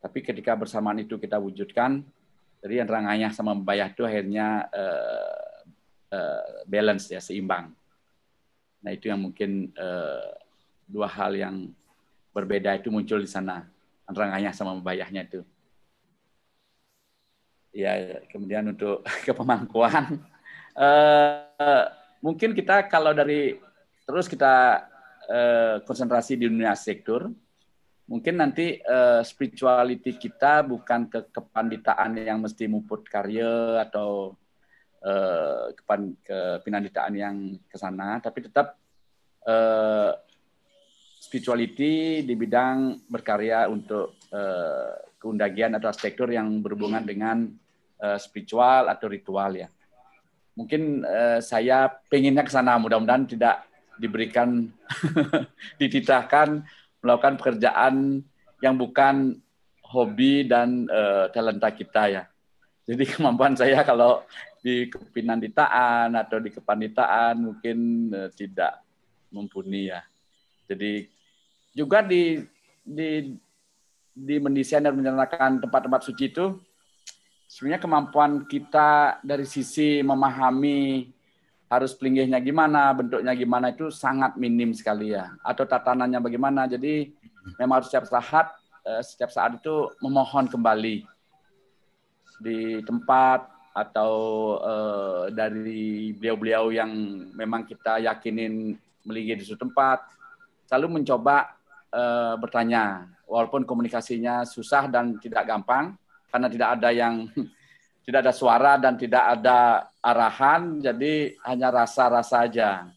Tapi ketika bersamaan itu kita wujudkan, jadi antara ngayah sama membayar itu akhirnya uh, uh, balance ya seimbang. Nah itu yang mungkin uh, dua hal yang berbeda itu muncul di sana antara ngayah sama membayahnya itu. Ya kemudian untuk kepemangkuan, uh, mungkin kita kalau dari terus kita uh, konsentrasi di dunia sektor, mungkin nanti uh, spirituality kita bukan ke kepanditaan yang mesti muput karya atau uh, ke pinanditaan yang ke sana, tapi tetap uh, spirituality di bidang berkarya untuk uh, keundagian atau arsitektur yang berhubungan dengan uh, spiritual atau ritual ya. Mungkin uh, saya pengennya ke sana, mudah-mudahan tidak diberikan dititahkan melakukan pekerjaan yang bukan hobi dan uh, talenta kita ya. Jadi kemampuan saya kalau di kepinanditaan atau di kepanitaan mungkin uh, tidak mumpuni ya. Jadi juga di di di mendesain dan merencanakan tempat-tempat suci itu sebenarnya kemampuan kita dari sisi memahami harus pelinggihnya gimana, bentuknya gimana itu sangat minim sekali ya. Atau tatanannya bagaimana. Jadi memang harus setiap saat eh, setiap saat itu memohon kembali di tempat atau uh, dari beliau-beliau yang memang kita yakinin melinggih di suatu tempat, selalu mencoba uh, bertanya, walaupun komunikasinya susah dan tidak gampang karena tidak ada yang tidak ada suara dan tidak ada arahan, jadi hanya rasa-rasa aja.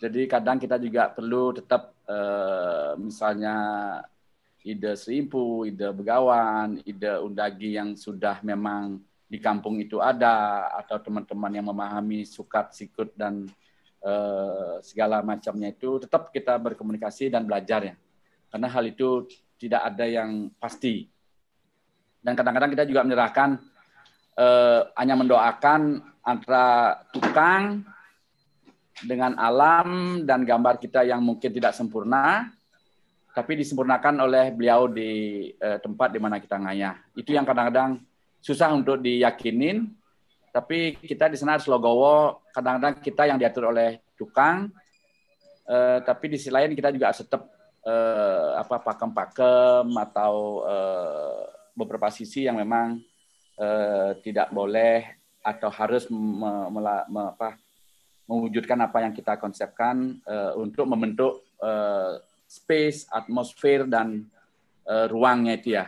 Jadi kadang kita juga perlu tetap uh, misalnya ide serimpu, ide begawan, ide undagi yang sudah memang di kampung itu ada, atau teman-teman yang memahami sukat, sikut, dan uh, segala macamnya itu, tetap kita berkomunikasi dan belajar ya. Karena hal itu tidak ada yang pasti. Dan kadang-kadang kita juga menyerahkan eh, hanya mendoakan antara tukang dengan alam dan gambar kita yang mungkin tidak sempurna, tapi disempurnakan oleh beliau di eh, tempat di mana kita ngayah. Itu yang kadang-kadang susah untuk diyakinin, tapi kita di sana harus logowo, kadang-kadang kita yang diatur oleh tukang, eh, tapi di sisi lain kita juga harus tetap eh, apa pakem-pakem atau eh, beberapa sisi yang memang eh, tidak boleh atau harus me, me, me, apa, mewujudkan apa yang kita konsepkan eh, untuk membentuk eh, space, atmosfer dan eh, ruangnya itu ya.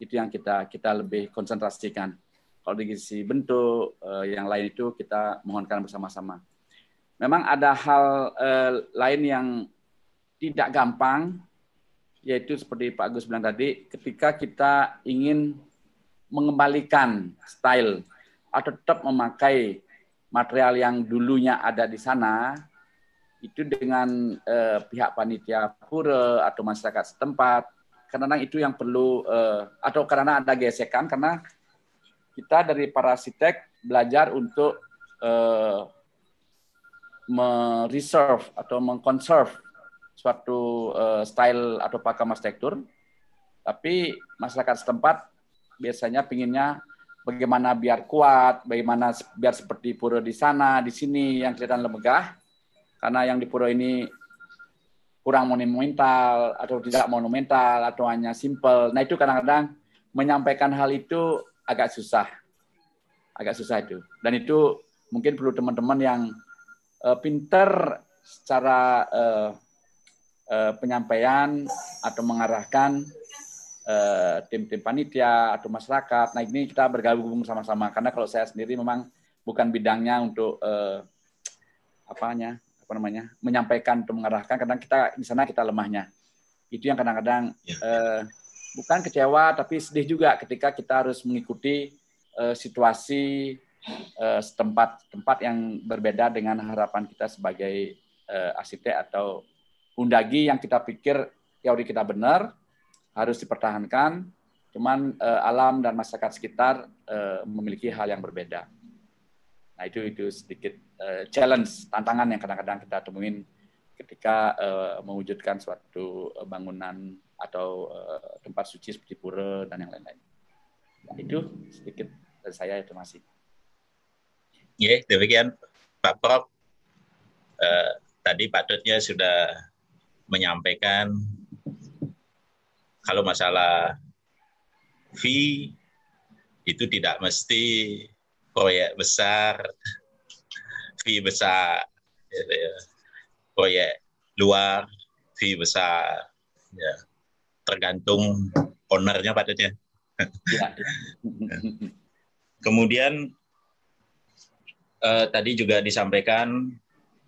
Itu yang kita kita lebih konsentrasikan. Kalau di sisi bentuk eh, yang lain itu kita mohonkan bersama-sama. Memang ada hal eh, lain yang tidak gampang, yaitu seperti Pak Agus bilang tadi, ketika kita ingin mengembalikan style atau tetap memakai material yang dulunya ada di sana itu dengan eh, pihak panitia pura atau masyarakat setempat karena itu yang perlu eh, atau karena ada gesekan karena kita dari para arsitek belajar untuk eh, mereserve atau mengkonserve suatu eh, style atau pakem arsitektur tapi masyarakat setempat biasanya pinginnya bagaimana biar kuat, bagaimana biar seperti pura di sana, di sini yang kelihatan lemegah. Karena yang di pura ini kurang monumental atau tidak monumental atau hanya simple. Nah itu kadang-kadang menyampaikan hal itu agak susah, agak susah itu. Dan itu mungkin perlu teman-teman yang uh, pinter secara uh, uh, penyampaian atau mengarahkan Eh, tim-tim uh, panitia atau masyarakat. Nah ini kita bergabung sama-sama karena kalau saya sendiri memang bukan bidangnya untuk uh, apanya apa namanya menyampaikan atau mengarahkan karena kita di sana kita lemahnya. Itu yang kadang-kadang uh, bukan kecewa tapi sedih juga ketika kita harus mengikuti uh, situasi uh, setempat tempat yang berbeda dengan harapan kita sebagai uh, arsitek atau undagi yang kita pikir teori kita benar harus dipertahankan. Cuman uh, alam dan masyarakat sekitar uh, memiliki hal yang berbeda. Nah itu itu sedikit uh, challenge tantangan yang kadang-kadang kita temuin ketika uh, mewujudkan suatu bangunan atau uh, tempat suci seperti pura dan yang lain-lain. Nah, itu sedikit dari saya itu masih. Ya, demikian Pak Prof. Uh, tadi Pak Dutnya sudah menyampaikan kalau masalah fee itu tidak mesti proyek besar, fee besar, gitu ya. proyek luar, fee besar, ya. tergantung ownernya Pak ya. Kemudian eh, tadi juga disampaikan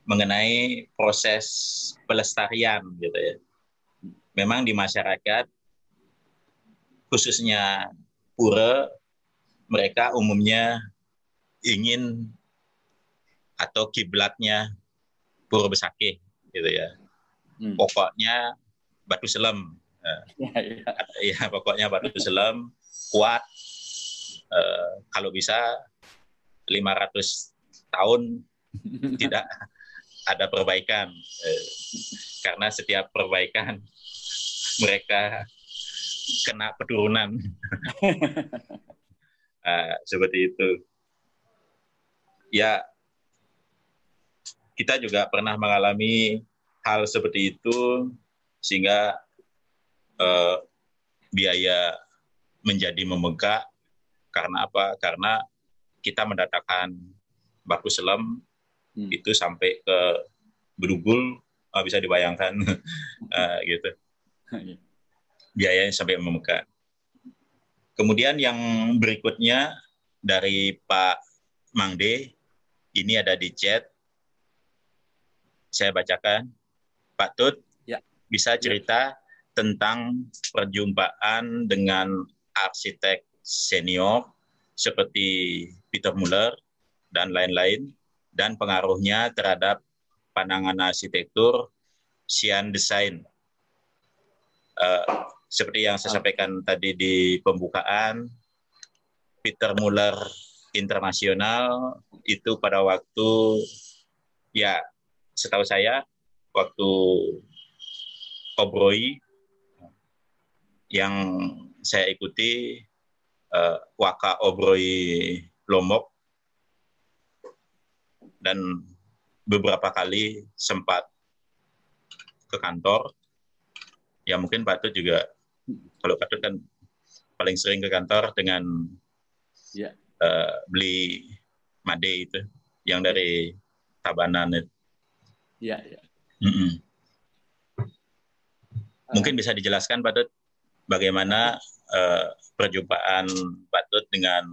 mengenai proses pelestarian gitu ya. Memang di masyarakat khususnya pura mereka umumnya ingin atau kiblatnya pura besake gitu ya. Hmm. Pokoknya batu selam. Ya, ya. ya pokoknya batu selam kuat. Uh, kalau bisa 500 tahun tidak ada perbaikan. Uh, karena setiap perbaikan mereka kena penurunan. uh, seperti itu. Ya, kita juga pernah mengalami hal seperti itu sehingga uh, biaya menjadi membengkak karena apa? Karena kita mendatangkan baku selam hmm. itu sampai ke berugul oh, bisa dibayangkan uh, gitu iya. biayanya sampai membengkak. Kemudian yang berikutnya dari Pak Mangde ini ada di chat. Saya bacakan. Pak Tut, ya. bisa cerita ya. tentang perjumpaan dengan arsitek senior seperti Peter Muller dan lain-lain dan pengaruhnya terhadap pandangan arsitektur Sian Design. Uh, seperti yang saya sampaikan tadi di pembukaan, Peter Muller Internasional itu pada waktu ya setahu saya waktu Obroi yang saya ikuti uh, Waka Obroi Lombok dan beberapa kali sempat ke kantor. Ya mungkin Pak Tut juga kalau Pak Tut kan paling sering ke kantor dengan ya. Uh, beli made itu yang dari Tabanan itu. Iya, iya. Mm -mm. Mungkin bisa dijelaskan Pak Tut bagaimana uh, perjumpaan Pak Tut dengan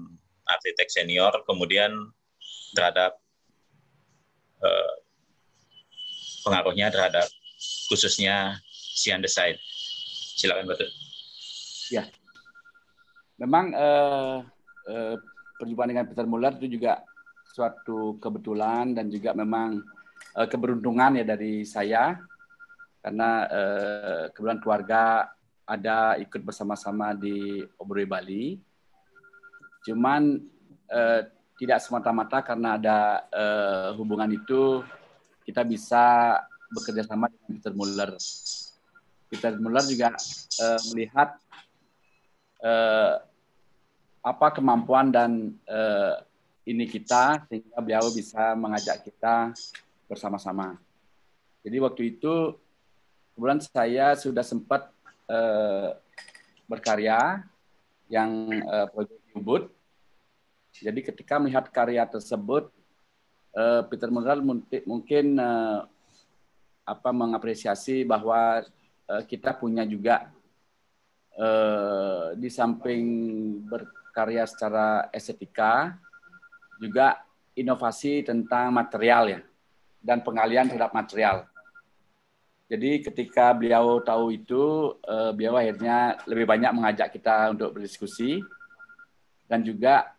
arsitek senior, kemudian terhadap uh, pengaruhnya terhadap khususnya Sian Design. Silakan Pak Tut. Ya, memang uh, uh, perjumpaan dengan Peter Muller itu juga suatu kebetulan dan juga memang uh, keberuntungan ya dari saya karena uh, kebetulan keluarga ada ikut bersama-sama di Obroi Bali. Cuman eh, tidak semata-mata karena ada eh, hubungan itu kita bisa bekerja sama dengan Peter Muller. Peter Muller juga eh, melihat eh, apa kemampuan dan eh, ini kita sehingga beliau bisa mengajak kita bersama-sama. Jadi waktu itu kebetulan saya sudah sempat uh, berkarya yang uh, proyek Ubud. Jadi ketika melihat karya tersebut, uh, Peter Mundral mungkin uh, apa mengapresiasi bahwa uh, kita punya juga uh, di samping berkarya secara estetika, juga inovasi tentang material ya dan pengalian terhadap material. Jadi ketika beliau tahu itu, uh, beliau akhirnya lebih banyak mengajak kita untuk berdiskusi dan juga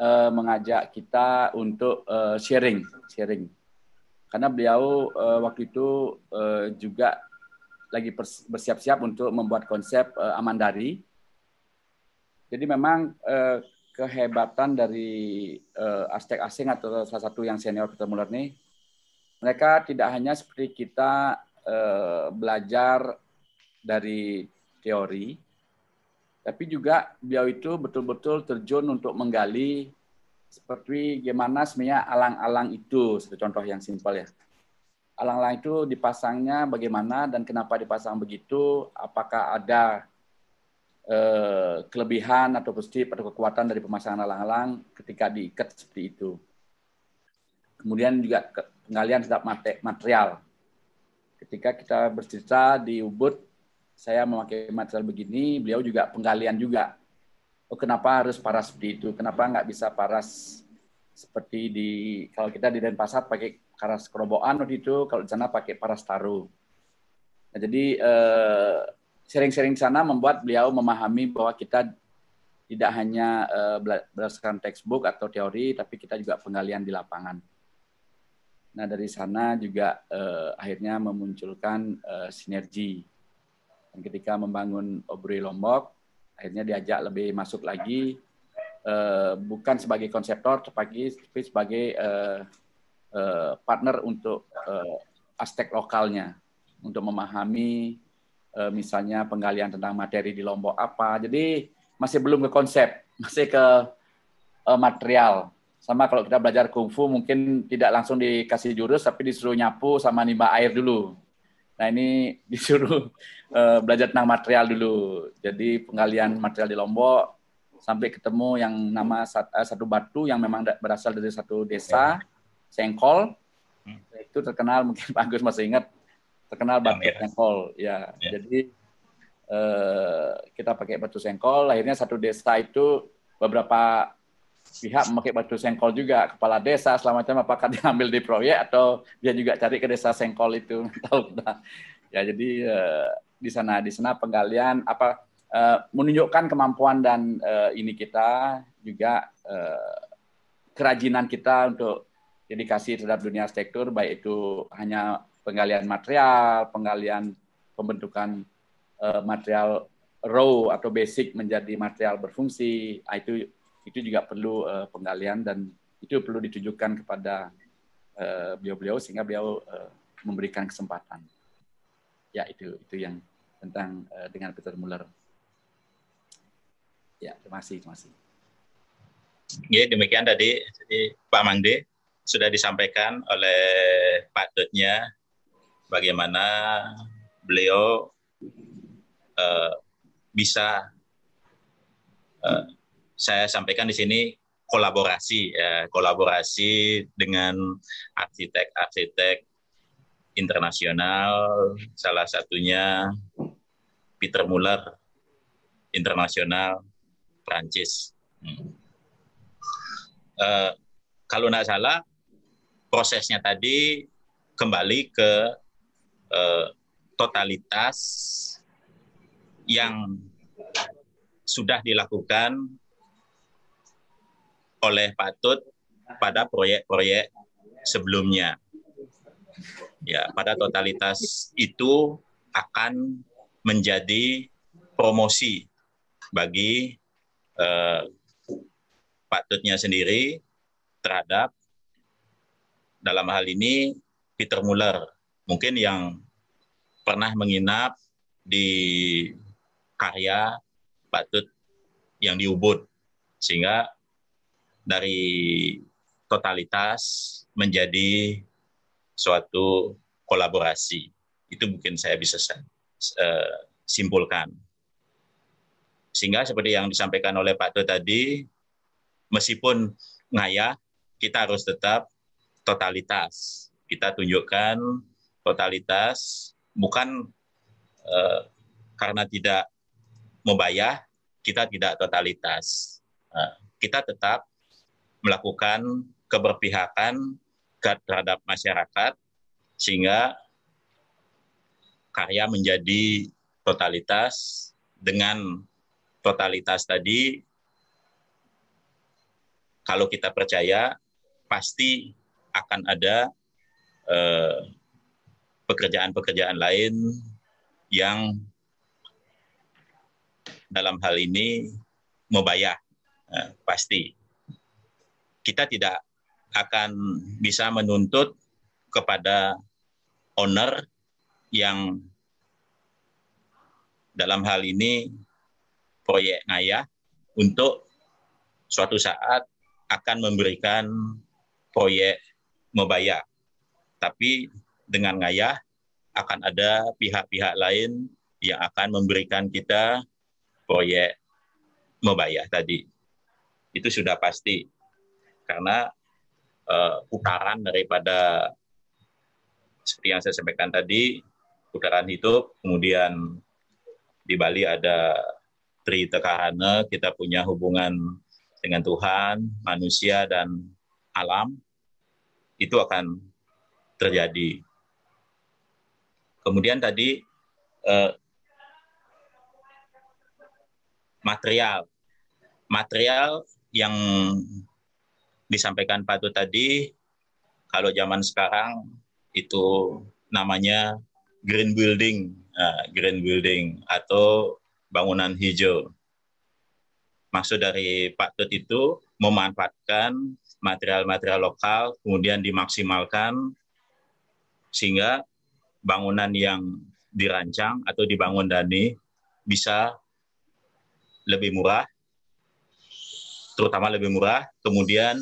uh, mengajak kita untuk uh, sharing, sharing. Karena beliau waktu itu juga lagi bersiap-siap untuk membuat konsep Amandari. Jadi memang uh, kehebatan dari uh, Aztec asing atau salah satu yang senior kita Muller ini, mereka tidak hanya seperti kita Eh, belajar dari teori, tapi juga beliau itu betul-betul terjun untuk menggali seperti gimana sebenarnya alang-alang itu, seperti contoh yang simpel ya. Alang-alang itu dipasangnya bagaimana dan kenapa dipasang begitu, apakah ada eh, kelebihan atau positif atau kekuatan dari pemasangan alang-alang ketika diikat seperti itu. Kemudian juga penggalian terhadap material ketika kita bercerita di Ubud, saya memakai material begini, beliau juga penggalian juga. Oh, kenapa harus paras seperti itu? Kenapa nggak bisa paras seperti di kalau kita di Denpasar pakai paras kerobokan waktu itu, kalau di sana pakai paras taruh. Nah, jadi eh, sering-sering sana membuat beliau memahami bahwa kita tidak hanya eh, berdasarkan textbook atau teori, tapi kita juga penggalian di lapangan. Nah dari sana juga eh, akhirnya memunculkan eh, sinergi. Dan ketika membangun Obri Lombok, akhirnya diajak lebih masuk lagi eh, bukan sebagai konseptor, tapi sebagai eh, eh, partner untuk eh, aspek lokalnya, untuk memahami misalnya penggalian tentang materi di Lombok apa. Jadi masih belum ke konsep, masih ke eh, material sama kalau kita belajar kungfu mungkin tidak langsung dikasih jurus tapi disuruh nyapu sama nimba air dulu. Nah ini disuruh uh, belajar tentang material dulu. Jadi penggalian material di Lombok sampai ketemu yang nama eh, satu batu yang memang berasal dari satu desa, Sengkol. Hmm. Itu terkenal mungkin Pak Agus masih ingat terkenal batu Sengkol. Ya, ya. jadi uh, kita pakai batu Sengkol. Akhirnya satu desa itu beberapa pihak memakai batu sengkol juga kepala desa selama itu apakah dia ambil di proyek atau dia juga cari ke desa sengkol itu tahu ya jadi uh, di sana di sana penggalian apa uh, menunjukkan kemampuan dan uh, ini kita juga uh, kerajinan kita untuk dedikasi terhadap dunia arsitektur baik itu hanya penggalian material penggalian pembentukan uh, material raw atau basic menjadi material berfungsi ah, itu itu juga perlu uh, penggalian dan itu perlu ditujukan kepada uh, beliau-beliau sehingga beliau uh, memberikan kesempatan. Ya itu itu yang tentang uh, dengan Peter Muller. Ya terima kasih terima kasih. Ya demikian tadi jadi Pak Mangde sudah disampaikan oleh Pak Dutnya bagaimana beliau uh, bisa uh, saya sampaikan di sini kolaborasi ya kolaborasi dengan arsitek-arsitek internasional salah satunya Peter Muller internasional Prancis. Hmm. Uh, kalau tidak salah prosesnya tadi kembali ke uh, totalitas yang sudah dilakukan oleh Patut pada proyek-proyek sebelumnya. Ya, pada totalitas itu akan menjadi promosi bagi eh, Patutnya sendiri terhadap dalam hal ini Peter Muller, mungkin yang pernah menginap di karya Patut yang di Ubud, sehingga dari totalitas menjadi suatu kolaborasi. Itu mungkin saya bisa simpulkan. Sehingga seperti yang disampaikan oleh Pak To tadi, meskipun ngayah, kita harus tetap totalitas. Kita tunjukkan totalitas bukan uh, karena tidak membayar, kita tidak totalitas. Uh, kita tetap melakukan keberpihakan terhadap masyarakat sehingga karya menjadi totalitas dengan totalitas tadi kalau kita percaya pasti akan ada eh, pekerjaan-pekerjaan lain yang dalam hal ini membayar eh, pasti kita tidak akan bisa menuntut kepada owner yang dalam hal ini proyek ngayah untuk suatu saat akan memberikan proyek membayar. Tapi dengan ngayah akan ada pihak-pihak lain yang akan memberikan kita proyek membayar tadi. Itu sudah pasti karena uh, putaran daripada seperti yang saya sampaikan tadi putaran hidup kemudian di Bali ada Tri Tekahana kita punya hubungan dengan Tuhan manusia dan alam itu akan terjadi kemudian tadi uh, material material yang disampaikan Pak Tut tadi, kalau zaman sekarang itu namanya green building, uh, green building atau bangunan hijau. Maksud dari Pak Tut itu memanfaatkan material-material lokal, kemudian dimaksimalkan sehingga bangunan yang dirancang atau dibangun Dani bisa lebih murah terutama lebih murah, kemudian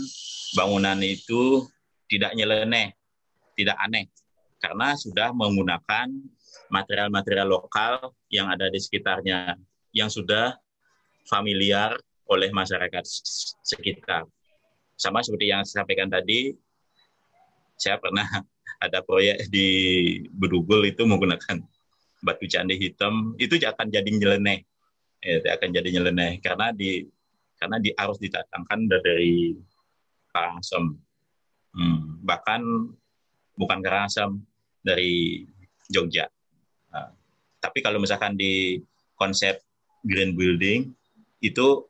bangunan itu tidak nyeleneh, tidak aneh, karena sudah menggunakan material-material lokal yang ada di sekitarnya, yang sudah familiar oleh masyarakat sekitar. Sama seperti yang saya sampaikan tadi, saya pernah ada proyek di Bedugul itu menggunakan batu candi hitam, itu akan jadi nyeleneh. Ya, akan jadi nyeleneh karena di karena di harus ditatangkan dari Karangasem. Hmm, bahkan bukan Karangasem dari Jogja. Nah, tapi kalau misalkan di konsep green building itu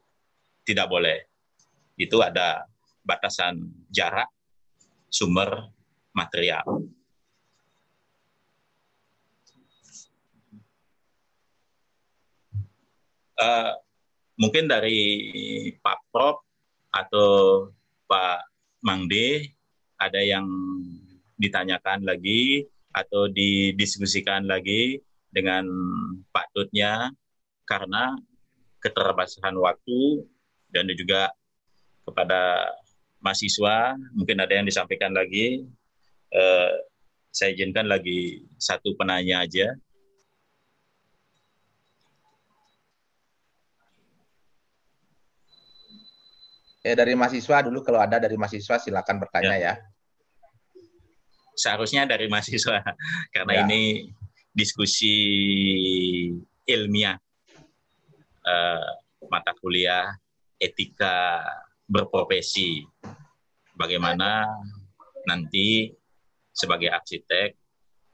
tidak boleh. Itu ada batasan jarak sumber material. Uh, mungkin dari Pak Prop atau Pak Mangde ada yang ditanyakan lagi atau didiskusikan lagi dengan Pak Tutnya karena keterbatasan waktu dan juga kepada mahasiswa mungkin ada yang disampaikan lagi eh, saya izinkan lagi satu penanya aja Eh dari mahasiswa dulu kalau ada dari mahasiswa silakan bertanya ya. ya. Seharusnya dari mahasiswa karena ya. ini diskusi ilmiah uh, mata kuliah etika berprofesi. Bagaimana nanti sebagai arsitek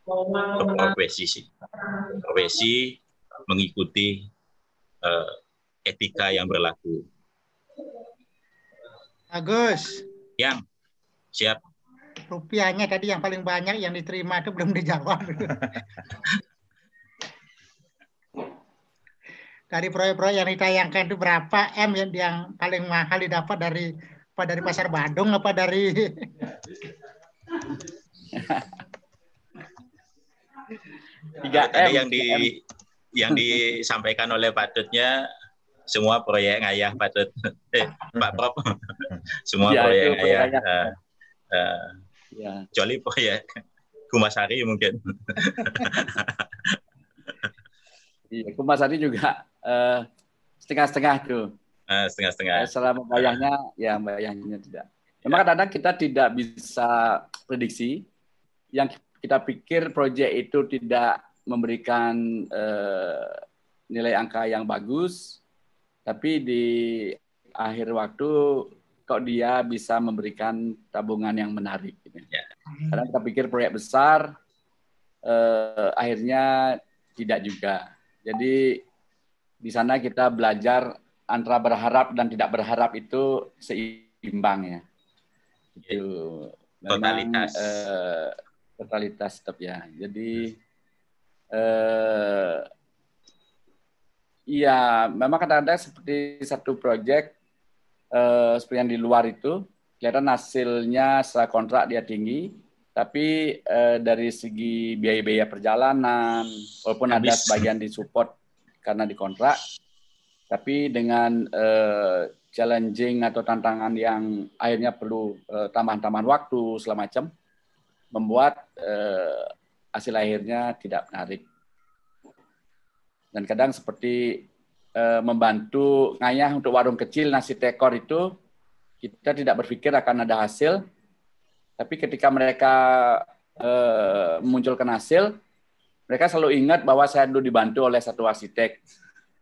berprofesi profesi mengikuti uh, etika yang berlaku Agus. Yang. Siap. Rupiahnya tadi yang paling banyak yang diterima itu belum dijawab. dari proyek-proyek yang ditayangkan itu berapa M yang, yang paling mahal didapat dari apa dari pasar Bandung apa dari tiga M yang di yang disampaikan oleh patutnya semua proyek ngayah patut eh, Pak Prof semua ya, proyek ngayah. uh, uh, ya. kecuali proyek Kumasari mungkin. Iya Kumasari juga uh, setengah-setengah tuh. Uh, setengah-setengah. Selama bayarnya ya bayarnya tidak. Memang kadang-kadang kita tidak bisa prediksi yang kita pikir proyek itu tidak memberikan uh, nilai angka yang bagus tapi di akhir waktu kok dia bisa memberikan tabungan yang menarik. Gitu. Ya. Karena kita pikir proyek besar, eh, akhirnya tidak juga. Jadi di sana kita belajar antara berharap dan tidak berharap itu seimbang ya. Itu memang, totalitas. Eh, totalitas tetap ya. Jadi eh, Iya, memang kadang-kadang seperti satu proyek eh, seperti yang di luar itu kelihatan hasilnya secara kontrak dia tinggi, tapi eh, dari segi biaya-biaya perjalanan, walaupun Habis. ada sebagian disupport karena di kontrak, tapi dengan eh, challenging atau tantangan yang akhirnya perlu eh, tambahan-tambahan waktu segala macam, membuat eh, hasil akhirnya tidak menarik. Dan kadang seperti uh, membantu ngayah untuk warung kecil nasi tekor itu kita tidak berpikir akan ada hasil. Tapi ketika mereka uh, memunculkan hasil mereka selalu ingat bahwa saya dulu dibantu oleh satu arsitek.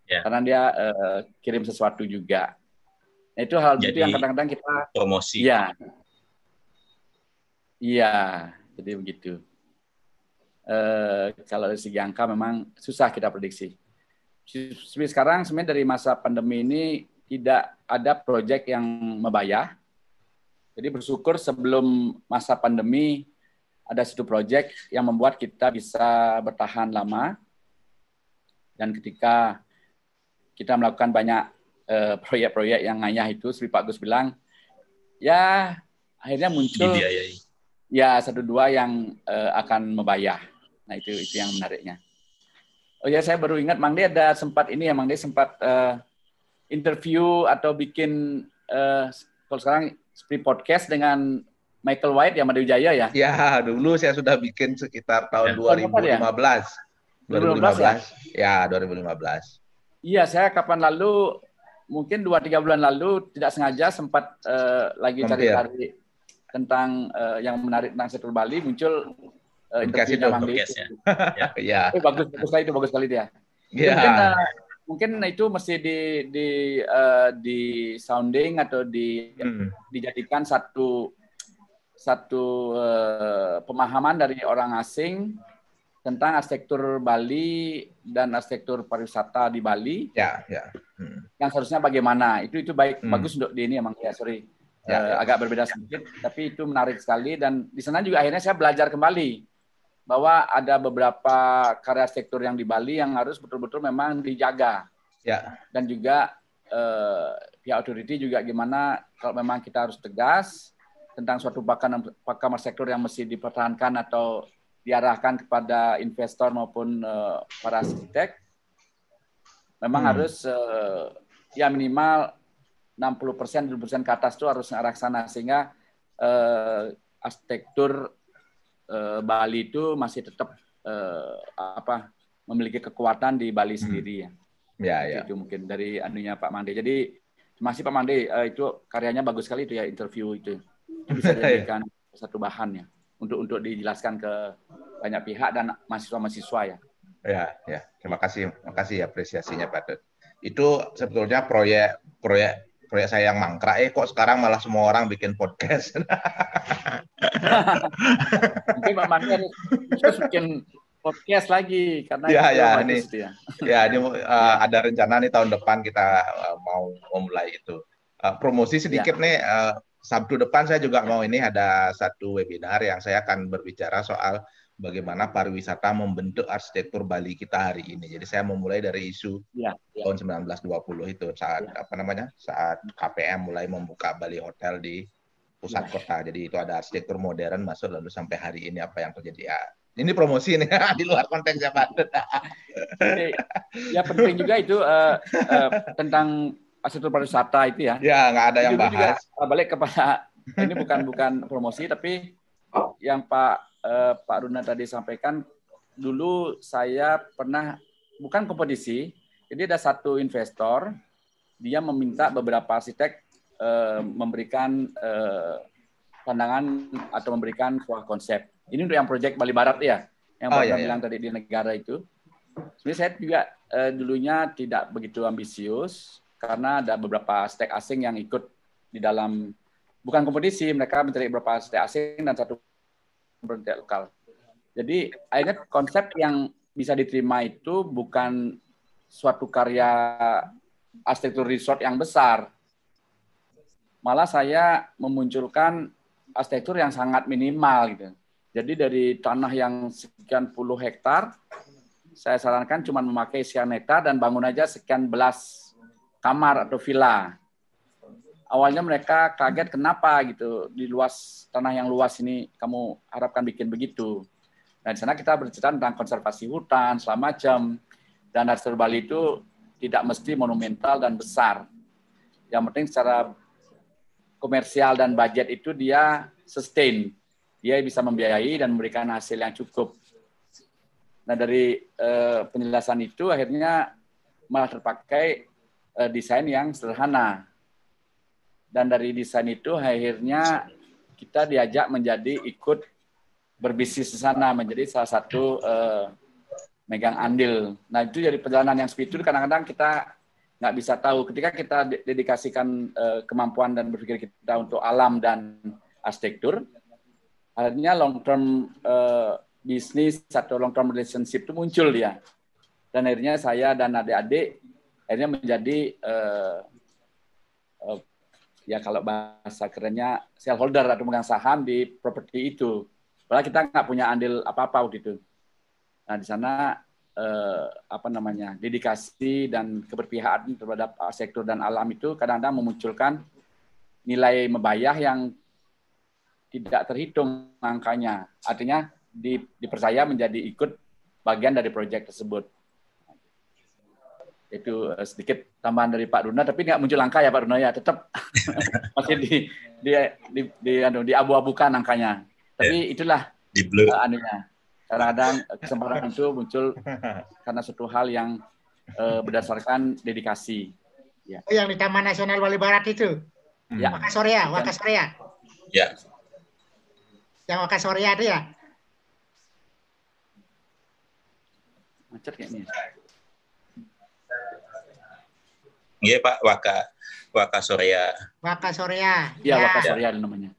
Yeah. karena dia uh, kirim sesuatu juga. Nah, itu hal jadi, itu yang kadang-kadang kita promosi. Ya iya jadi begitu Uh, kalau dari segi angka memang susah kita prediksi seperti sekarang sebenarnya dari masa pandemi ini tidak ada proyek yang membayar. Jadi bersyukur sebelum masa pandemi ada satu proyek yang membuat kita bisa bertahan lama. Dan ketika kita melakukan banyak eh, proyek-proyek uh, yang ngayah itu, seperti Pak Gus bilang, ya akhirnya muncul ya satu dua yang uh, akan membayar. Nah itu itu yang menariknya. Oh ya, saya baru ingat Mang dia ada sempat ini ya, Mang dia sempat uh, interview atau bikin uh, kalau sekarang seperti podcast dengan Michael White yang Madu Jaya ya? Ya, dulu saya sudah bikin sekitar tahun ya, 2015. Ya? 2015. 2015 ya, 2015. Iya, saya kapan lalu mungkin dua tiga bulan lalu tidak sengaja sempat uh, lagi cari-cari tentang uh, yang menarik tentang sektor Bali muncul uh, interviewnya Mangdi. Ya. ya. Oh, bagus bagus sekali itu bagus sekali dia. Ya. Mungkin uh, mungkin itu mesti di di uh, di sounding atau di hmm. dijadikan satu satu uh, pemahaman dari orang asing tentang arsitektur Bali dan arsitektur pariwisata di Bali. Ya, ya. Hmm. Yang seharusnya bagaimana? Itu itu baik hmm. bagus untuk di ini emang ya, sorry. Ya, uh, ya. agak berbeda sedikit, tapi itu menarik sekali dan di sana juga akhirnya saya belajar kembali bahwa ada beberapa karya arsitektur yang di Bali yang harus betul-betul memang dijaga. Ya. Dan juga uh, pihak authority juga gimana kalau memang kita harus tegas tentang suatu pakam pakam arsitektur yang mesti dipertahankan atau diarahkan kepada investor maupun uh, para arsitek memang hmm. harus uh, ya minimal 60 persen, 70 persen ke atas itu harus arah sana sehingga uh, arsitektur uh, Bali itu masih tetap uh, apa memiliki kekuatan di Bali hmm. sendiri ya. Ya, ya. Itu mungkin dari anunya Pak Mande. Jadi masih Pak Mande uh, itu karyanya bagus sekali itu ya interview itu. itu bisa dijadikan satu bahan ya untuk untuk dijelaskan ke banyak pihak dan mahasiswa-mahasiswa ya. Ya, ya. Terima kasih, terima kasih apresiasinya Pak Dut. Itu sebetulnya proyek proyek proyek saya yang mangkrak eh kok sekarang malah semua orang bikin podcast. Mungkin Pak Mangkrak harus bikin podcast lagi karena ya, ya, ini, ya. ya ini uh, ada rencana nih tahun depan kita uh, mau memulai itu. Uh, promosi sedikit ya. nih uh, Sabtu depan saya juga mau ini ada satu webinar yang saya akan berbicara soal bagaimana pariwisata membentuk arsitektur Bali kita hari ini. Jadi saya memulai dari isu ya, ya. tahun 1920 itu saat ya. apa namanya? saat KPM mulai membuka Bali Hotel di pusat ya. kota. Jadi itu ada arsitektur modern masuk lalu sampai hari ini apa yang terjadi ya. Ini promosi nih di luar konteks ya Pak. ya penting juga itu uh, uh, tentang arsitektur pariwisata itu ya. Ya, nggak ada yang bahas. Juga, eh, balik kepada ini bukan bukan promosi tapi yang Pak eh, Pak Runa tadi sampaikan dulu saya pernah bukan kompetisi. Jadi ada satu investor dia meminta beberapa arsitek eh, memberikan eh, pandangan atau memberikan sebuah konsep. Ini untuk yang proyek Bali Barat ya, yang oh, Pak iya, iya. bilang tadi di negara itu. Sebenarnya saya juga eh, dulunya tidak begitu ambisius, karena ada beberapa stek asing yang ikut di dalam bukan kompetisi, mereka mencari beberapa stek asing dan satu berarti lokal. Jadi akhirnya konsep yang bisa diterima itu bukan suatu karya arsitektur resort yang besar. Malah saya memunculkan arsitektur yang sangat minimal gitu. Jadi dari tanah yang sekian puluh hektar, saya sarankan cuma memakai sekian dan bangun aja sekian belas kamar atau villa. Awalnya mereka kaget kenapa gitu di luas tanah yang luas ini kamu harapkan bikin begitu. Nah di sana kita bercerita tentang konservasi hutan selama jam dan arsitektur Bali itu tidak mesti monumental dan besar. Yang penting secara komersial dan budget itu dia sustain, dia bisa membiayai dan memberikan hasil yang cukup. Nah dari eh, penjelasan itu akhirnya malah terpakai uh, desain yang sederhana. Dan dari desain itu akhirnya kita diajak menjadi ikut berbisnis di sana, menjadi salah satu uh, megang andil. Nah itu jadi perjalanan yang seperti itu kadang-kadang kita nggak bisa tahu. Ketika kita dedikasikan uh, kemampuan dan berpikir kita untuk alam dan arsitektur, akhirnya long term uh, bisnis atau long term relationship itu muncul ya. Dan akhirnya saya dan adik-adik akhirnya menjadi uh, ya kalau bahasa kerennya shareholder atau pemegang saham di properti itu. Padahal kita nggak punya andil apa-apa waktu itu. Nah di sana uh, apa namanya dedikasi dan keberpihakan terhadap sektor dan alam itu kadang-kadang memunculkan nilai membayar yang tidak terhitung angkanya. Artinya di, dipercaya menjadi ikut bagian dari proyek tersebut. Itu uh, sedikit tambahan dari Pak Runa tapi nggak muncul angka ya Pak Runa ya. Tetap masih di di di, di, anu, di abu-abukan angkanya tapi yeah. itulah di blur. uh, anunya. Kadang-kadang kesempatan itu muncul karena suatu hal yang uh, berdasarkan dedikasi. Ya. oh yang di Taman Nasional Bali Barat itu? Ya. Wakasoria Wakasoria? Ya. Yang Wakasoria itu ya? Macet kayaknya Iya Pak, Waka Waka Soria. Waka Soria. Iya, ya. Waka Soria namanya.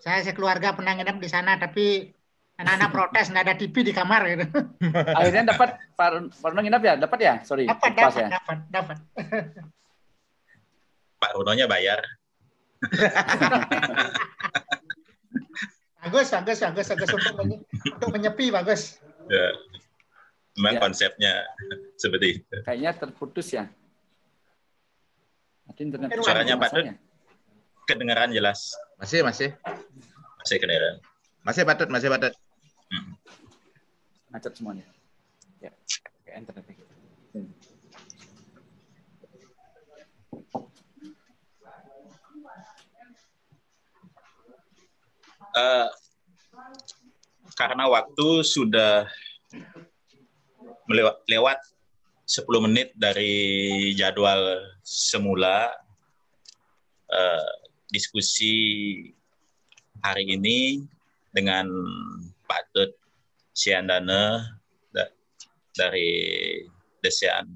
Saya sekeluarga pernah nginep di sana, tapi anak-anak protes nggak ada TV di kamar gitu. Akhirnya dapat Pak Runo nginep ya? Dapat ya? Sorry. Dapat, dapat, ya? dapat, dapat. Pak Runonya bayar. bagus, bagus, bagus, bagus untuk, menye untuk menyepi, bagus. Ya. Memang ya. konsepnya seperti itu. Kayaknya terputus ya. Nanti internet suaranya Pak Dut kedengaran jelas. Masih, masih. Masih kedengaran. Masih Pak Dut, masih Pak Dut. Hmm. Macet semuanya. Ya, ke internet Hmm. Uh, karena waktu sudah melewat lewat 10 menit dari jadwal semula uh, diskusi hari ini dengan Pak Tut Siandana dari Desain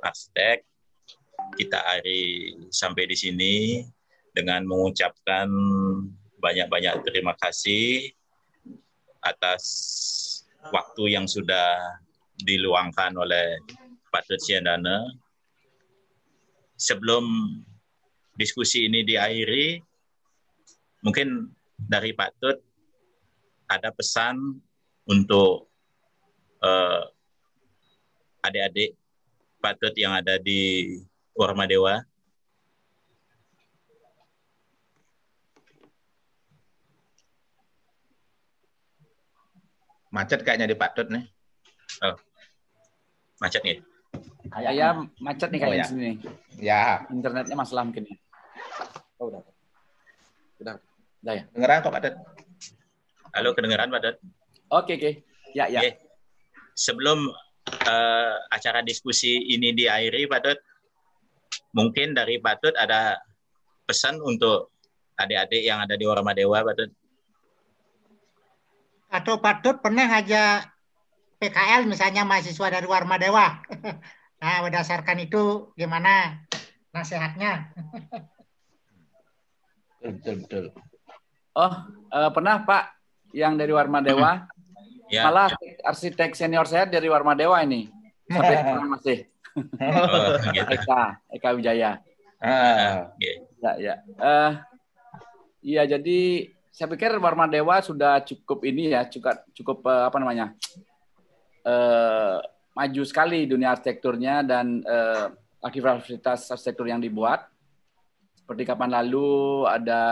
Arsitek. Kita hari sampai di sini dengan mengucapkan banyak-banyak terima kasih atas waktu yang sudah diluangkan oleh Pak Siandana. Sebelum diskusi ini diakhiri, mungkin dari Pak Tut ada pesan untuk uh, adik-adik Pak Tut yang ada di Warma Dewa. Macet kayaknya di Pak Tut nih. Oh. Macet nih. Ya, macet nih kayaknya oh, ya. sini. Ya. Internetnya masalah mungkin ya. Oh, udah. Udah. Udah ya. Dengeran kok, Pak Dad. Halo, kedengeran, Pak Dad? Oke, oke. Ya, ya. Okay. Sebelum uh, acara diskusi ini diakhiri, Pak Dad, mungkin dari Pak Dad ada pesan untuk adik-adik yang ada di Warma Dewa, Pak Dad? Atau Pak Dad pernah aja PKL misalnya mahasiswa dari Warma Dewa. nah, berdasarkan itu gimana nasihatnya? betul betul. Oh, uh, pernah Pak yang dari Warma Dewa? Ya. Malah arsitek senior saya dari Warma Dewa ini. Sampai sekarang masih. Oh, gitu. Eka, Eka Wijaya. Ah, ya, ya. Uh, iya, jadi saya pikir Warma Dewa sudah cukup ini ya, cukup cukup uh, apa namanya? Uh, maju sekali dunia arsitekturnya dan uh, aktivitas arsitektur yang dibuat. Seperti kapan lalu ada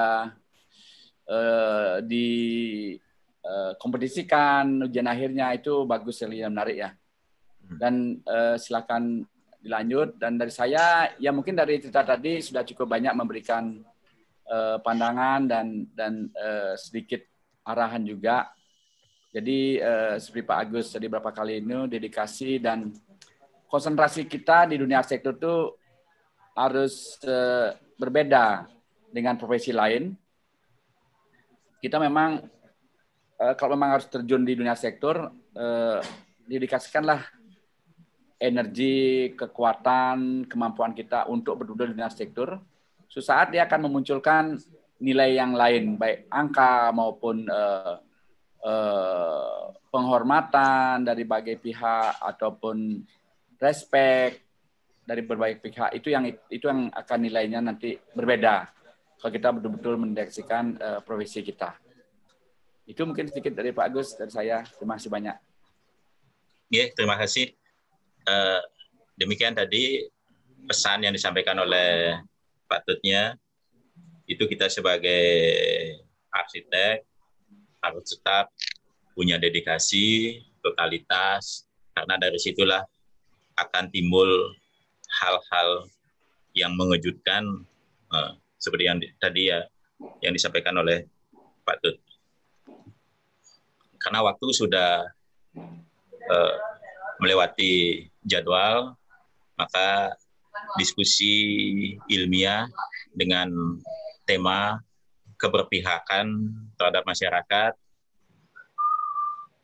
uh, di uh, kompetisikan ujian akhirnya itu bagus sekali dan menarik ya. Hmm. Dan uh, silakan dilanjut dan dari saya ya mungkin dari cerita tadi sudah cukup banyak memberikan uh, pandangan dan dan uh, sedikit arahan juga jadi uh, seperti Pak Agus tadi berapa kali ini dedikasi dan konsentrasi kita di dunia sektor itu harus uh, berbeda dengan profesi lain. Kita memang uh, kalau memang harus terjun di dunia sektor, uh, dedikasikanlah energi, kekuatan, kemampuan kita untuk berduduk di dunia sektor. Suatu dia akan memunculkan nilai yang lain, baik angka maupun uh, eh, penghormatan dari berbagai pihak ataupun respect dari berbagai pihak itu yang itu yang akan nilainya nanti berbeda kalau kita betul-betul mendeteksikan eh, profesi kita. Itu mungkin sedikit dari Pak Agus dari saya. Terima kasih banyak. Ya, terima kasih. Uh, demikian tadi pesan yang disampaikan oleh Pak Tutnya. Itu kita sebagai arsitek harus tetap punya dedikasi, totalitas, karena dari situlah akan timbul hal-hal yang mengejutkan uh, seperti yang tadi ya yang disampaikan oleh Pak Tut. Karena waktu sudah uh, melewati jadwal, maka diskusi ilmiah dengan tema keberpihakan terhadap masyarakat.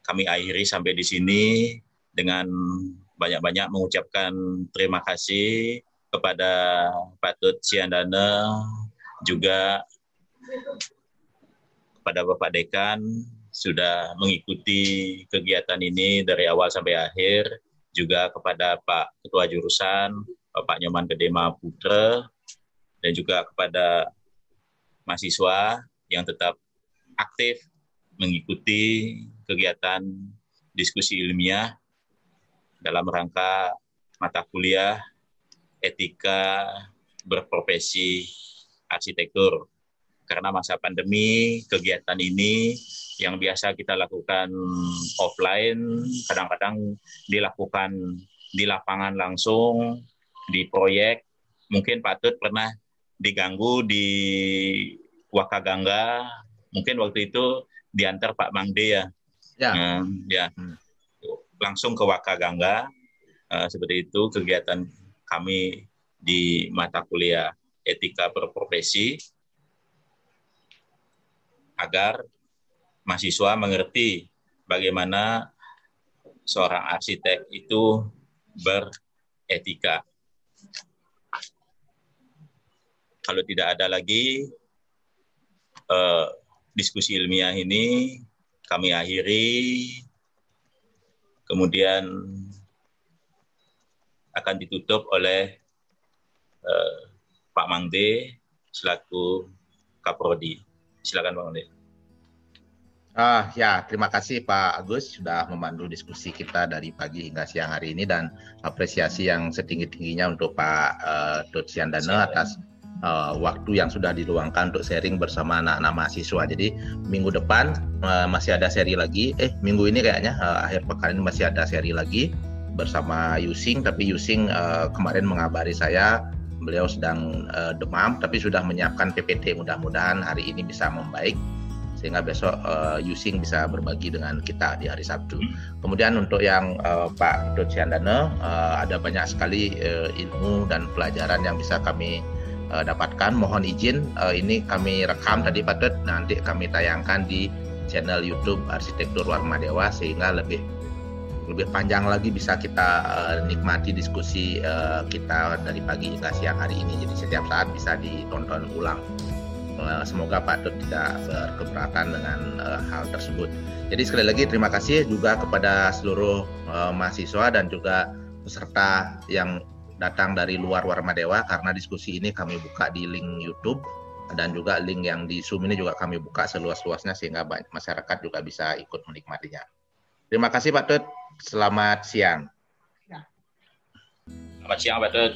Kami akhiri sampai di sini dengan banyak-banyak mengucapkan terima kasih kepada Pak Tut Siandana, juga kepada Bapak Dekan sudah mengikuti kegiatan ini dari awal sampai akhir, juga kepada Pak Ketua Jurusan, Bapak Nyoman Gedema Putra, dan juga kepada mahasiswa yang tetap aktif mengikuti kegiatan diskusi ilmiah dalam rangka mata kuliah etika berprofesi arsitektur. Karena masa pandemi, kegiatan ini yang biasa kita lakukan offline, kadang-kadang dilakukan di lapangan langsung, di proyek. Mungkin patut pernah diganggu di Wakagangga, mungkin waktu itu diantar Pak Mangde ya. Ya. Uh, ya. Hmm. Langsung ke Wakagangga, uh, seperti itu kegiatan kami di mata kuliah etika berprofesi agar mahasiswa mengerti bagaimana seorang arsitek itu beretika. Kalau tidak ada lagi eh, diskusi ilmiah ini, kami akhiri. Kemudian akan ditutup oleh uh, Pak Mangde selaku Kaprodi. Silakan Pak Mangde. Ah ya, terima kasih Pak Agus sudah memandu diskusi kita dari pagi hingga siang hari ini dan apresiasi yang setinggi-tingginya untuk Pak uh, Dut Siandana atas uh, waktu yang sudah diluangkan untuk sharing bersama anak-anak mahasiswa. Jadi minggu depan uh, masih ada seri lagi. Eh minggu ini kayaknya uh, akhir pekan ini masih ada seri lagi bersama Yusing tapi Yusing uh, kemarin mengabari saya beliau sedang uh, demam tapi sudah menyiapkan PPT mudah-mudahan hari ini bisa membaik sehingga besok uh, Yusing bisa berbagi dengan kita di hari Sabtu. Kemudian untuk yang uh, Pak Dociandana uh, ada banyak sekali uh, ilmu dan pelajaran yang bisa kami uh, dapatkan. Mohon izin uh, ini kami rekam tadi Pak Dut nanti kami tayangkan di channel YouTube Arsitektur Warma Dewa sehingga lebih lebih panjang lagi bisa kita uh, nikmati diskusi uh, kita dari pagi hingga siang hari ini. Jadi setiap saat bisa ditonton ulang. Uh, semoga Pak Tut tidak berkeberatan dengan uh, hal tersebut. Jadi sekali lagi terima kasih juga kepada seluruh uh, mahasiswa dan juga peserta yang datang dari luar Warma Dewa karena diskusi ini kami buka di link YouTube dan juga link yang di Zoom ini juga kami buka seluas-luasnya sehingga masyarakat juga bisa ikut menikmatinya. Terima kasih Pak Tut. Selamat siang. Selamat siang Pak Tut.